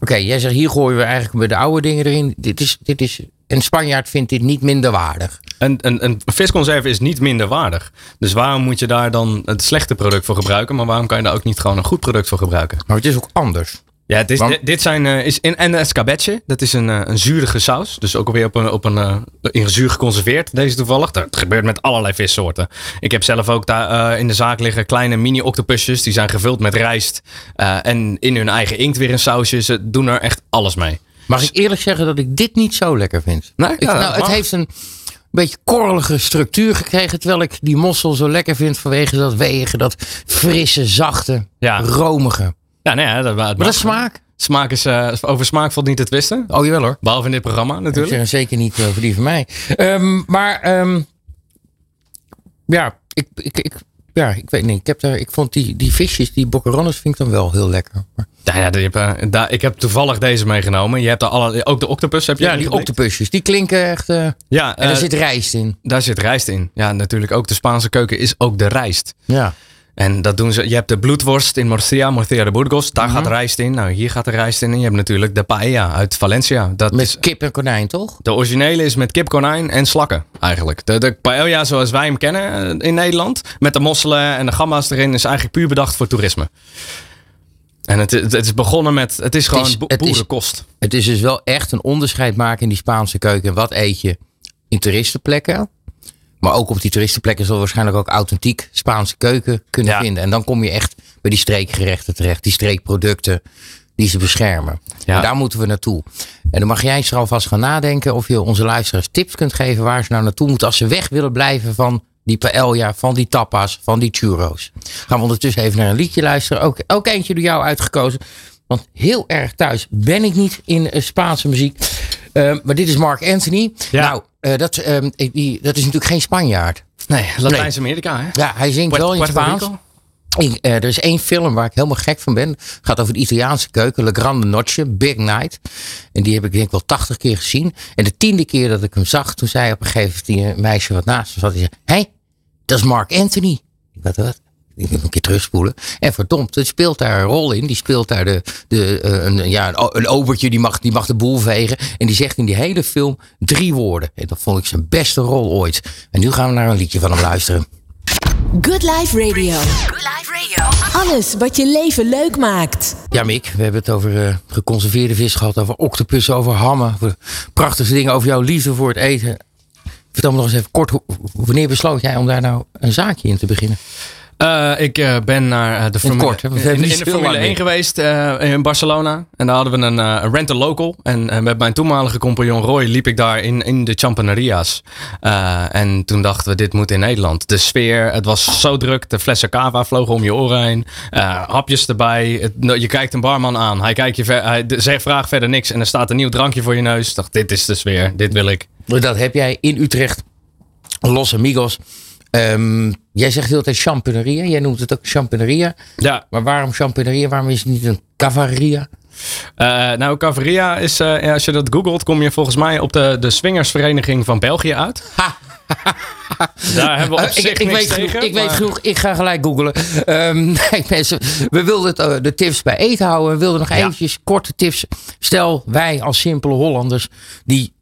oké, jij zegt hier gooien we eigenlijk de oude dingen erin. Dit is, dit is, een Spanjaard vindt dit niet minder waardig. Een, een, een visconserve is niet minder waardig. Dus waarom moet je daar dan het slechte product voor gebruiken? Maar waarom kan je daar ook niet gewoon een goed product voor gebruiken? Maar het is ook anders. Ja, dit, dit zijn, uh, is in, en escabeche. Dat is een, uh, een zurige saus. Dus ook alweer op een, op een, uh, in zuur geconserveerd, deze toevallig. Dat gebeurt met allerlei vissoorten. Ik heb zelf ook daar in de zaak liggen kleine mini-octopusjes. Die zijn gevuld met rijst. en in hun eigen inkt weer een sausje. Ze doen er echt alles mee. Mag ik eerlijk zeggen dat ik dit niet zo lekker vind? Nee? Ik, nou, het heeft een beetje korrelige structuur gekregen. Terwijl ik die mossel zo lekker vind vanwege dat wegen. Dat frisse, zachte, ja. romige. Ja, nee, dat, maar dat smaak? Smaak is, uh, over smaak valt niet te twisten. Oh, jawel hoor. Behalve in dit programma natuurlijk. Ik zeg zeker niet over die van mij. Um, maar um, ja, ik, ik, ik, ja, ik weet niet. Ik, heb daar, ik vond die, die visjes, die boccherones, vind ik dan wel heel lekker. Maar... Ja, ja, die heb, uh, daar, ik heb toevallig deze meegenomen. Je hebt alle, ook de octopus heb je Ja, die octopusjes. Die klinken echt... Uh, ja, en daar zit rijst in. Daar zit rijst in. Ja, natuurlijk ook de Spaanse keuken is ook de rijst. Ja. En dat doen ze. Je hebt de bloedworst in Murcia, Murcia de Burgos. Daar gaat mhm. rijst in. Nou, hier gaat de rijst in. En je hebt natuurlijk de paella uit Valencia. Dat met kip en konijn, toch? De originele is met kip, konijn en slakken, eigenlijk. De, de paella zoals wij hem kennen eh, in Nederland. Met de mosselen en de gamma's erin. Is eigenlijk puur bedacht voor toerisme. En het, het, is begonnen met. Het is gewoon het is, het boerenkost. Is, het is dus wel echt een onderscheid maken in die Spaanse keuken. Wat eet je in toeristenplekken? Maar ook op die toeristenplekken zal waarschijnlijk ook authentiek Spaanse keuken kunnen vinden. En dan kom je echt bij die streekgerechten terecht, die streekproducten die ze beschermen. Ja. En daar moeten we naartoe. En dan mag jij er alvast gaan nadenken of je onze luisteraars tips kunt geven waar ze nou naartoe moeten als ze weg willen blijven van die paella, van die tapas, van die churros. Gaan we ondertussen even naar een liedje luisteren. Ook, ook eentje door jou uitgekozen. Want heel erg thuis ben ik niet in eh, Spaanse muziek. Uh, maar dit is Mark Anthony. Ja. Nou, uh, dat, die, dat is natuurlijk geen Spanjaard. Nee, Latijns-Amerika. Hè? Ja, hij zingt wel in Spaans. Ik, er is één film waar ik helemaal gek van ben. Het gaat over de Italiaanse keuken. Le Grande Noche, Big Night. En die heb ik denk ik wel tachtig keer gezien. En de tiende keer dat ik hem zag, toen zei op een gegeven moment die meisje wat naast me zat. Die zei, hé, hey, dat is Mark Anthony. Ik dacht, wat? Ik moet een keer terugspoelen. En verdomd, het speelt daar een rol in. Die speelt daar de, de, uh, een, ja, een, een obertje, die mag, die mag de boel vegen. En die zegt in die hele film drie woorden. En dat vond ik zijn beste rol ooit. En nu gaan we naar een liedje van hem luisteren. Good Life Radio. Good Life Radio. Alles wat je leven leuk maakt. Ja, Mick, we hebben het over uh, geconserveerde vis gehad, over octopussen, over hammen. Over prachtige dingen, over jouw liefde voor het eten. Vertel me nog eens even kort, wanneer besloot jij om daar nou een zaakje in te beginnen? Uh, ik uh, ben naar uh, de Formule, kort, in, in, in, de Formule 1 geweest in Barcelona. En daar hadden we een, rental local. En met mijn toenmalige compagnon Roy liep ik daar in, in de Champaneria's. en toen dachten we, dit moet in Nederland. De sfeer, het was zo druk. De flessen cava vlogen om je oren heen. hapjes erbij. Het, je kijkt een barman aan. Hij, kijkt je ver, hij zegt, vraagt verder niks. En er staat een nieuw drankje voor je neus. Ik dacht, dit is de sfeer. Dit wil ik. Dat heb jij in Utrecht. Los Amigos. Um, jij zegt heel tijd champineria. Jij noemt het ook champineria. Ja. Maar waarom champineria? Waarom is het niet een cavaria? Uh, nou, cavaria is, uh, ja, als je dat googelt, kom je volgens mij op de, de swingersvereniging van België uit. Ha. Daar hebben we op zich ik, ik weet tegen, ik weet genoeg, ik ga gelijk googlen. Um, nee, mensen, we wilden het, de tips bij eten houden. We wilden nog ja. eventjes korte tips. Stel, wij als simpele Hollanders, die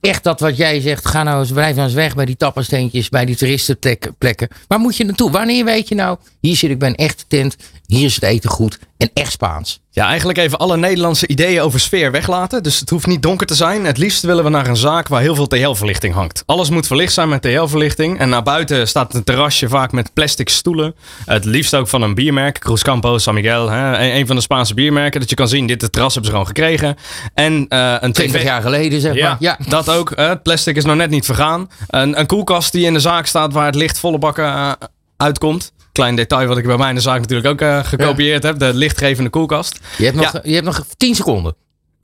echt dat wat jij zegt. Ga nou eens, blijf nou eens weg bij die tappensteentjes, bij die toeristenplekken. Waar moet je naartoe? Wanneer weet je nou, hier zit ik bij een echte tent. Hier is het eten goed. en echt Spaans. Ja, eigenlijk even alle Nederlandse ideeën over sfeer weglaten. Dus het hoeft niet donker te zijn. Het liefst willen we naar een zaak waar heel veel TL-verlichting hangt. Alles moet verlicht zijn met TL-verlichting. En naar buiten staat een terrasje vaak met plastic stoelen. Het liefst ook van een biermerk. Cruz Campo, San Miguel. Hè? Een van de Spaanse biermerken. Dat je kan zien, dit terras hebben ze gewoon gekregen. En uh, een 20 jaar geleden zeg maar. Ja, dat ook. het plastic is nog net niet vergaan. Een, een koelkast die in de zaak staat waar het licht volle bakken uh, uitkomt klein detail wat ik bij mij in de zaak natuurlijk ook uh, gekopieerd heb. De lichtgevende koelkast. Je hebt nog, je hebt nog 10 seconden.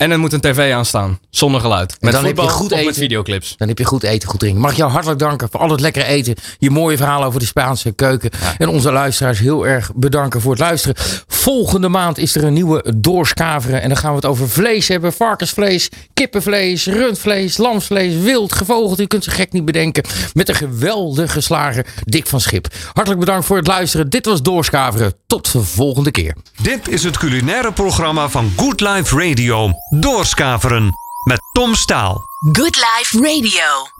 En er moet een tv aanstaan, zonder geluid. Met dan heb je goed eten. met videoclips. Dan heb je goed eten, goed drinken. Mag ik jou hartelijk danken voor al het lekkere eten. Je mooie verhalen over de Spaanse keuken. En onze luisteraars heel erg bedanken voor het luisteren. Volgende maand is er een nieuwe Doorskaveren. En dan gaan we het over vlees hebben. Varkensvlees, kippenvlees, rundvlees, lamsvlees, wild, gevogelte. U kunt ze gek niet bedenken. Met een geweldige slager Dick van Schip. Hartelijk bedankt voor het luisteren. Dit was Doorskaveren. Tot de volgende keer. Dit is het culinaire programma van Good Life Radio. Doorskaveren met Tom Staal. Good Life Radio.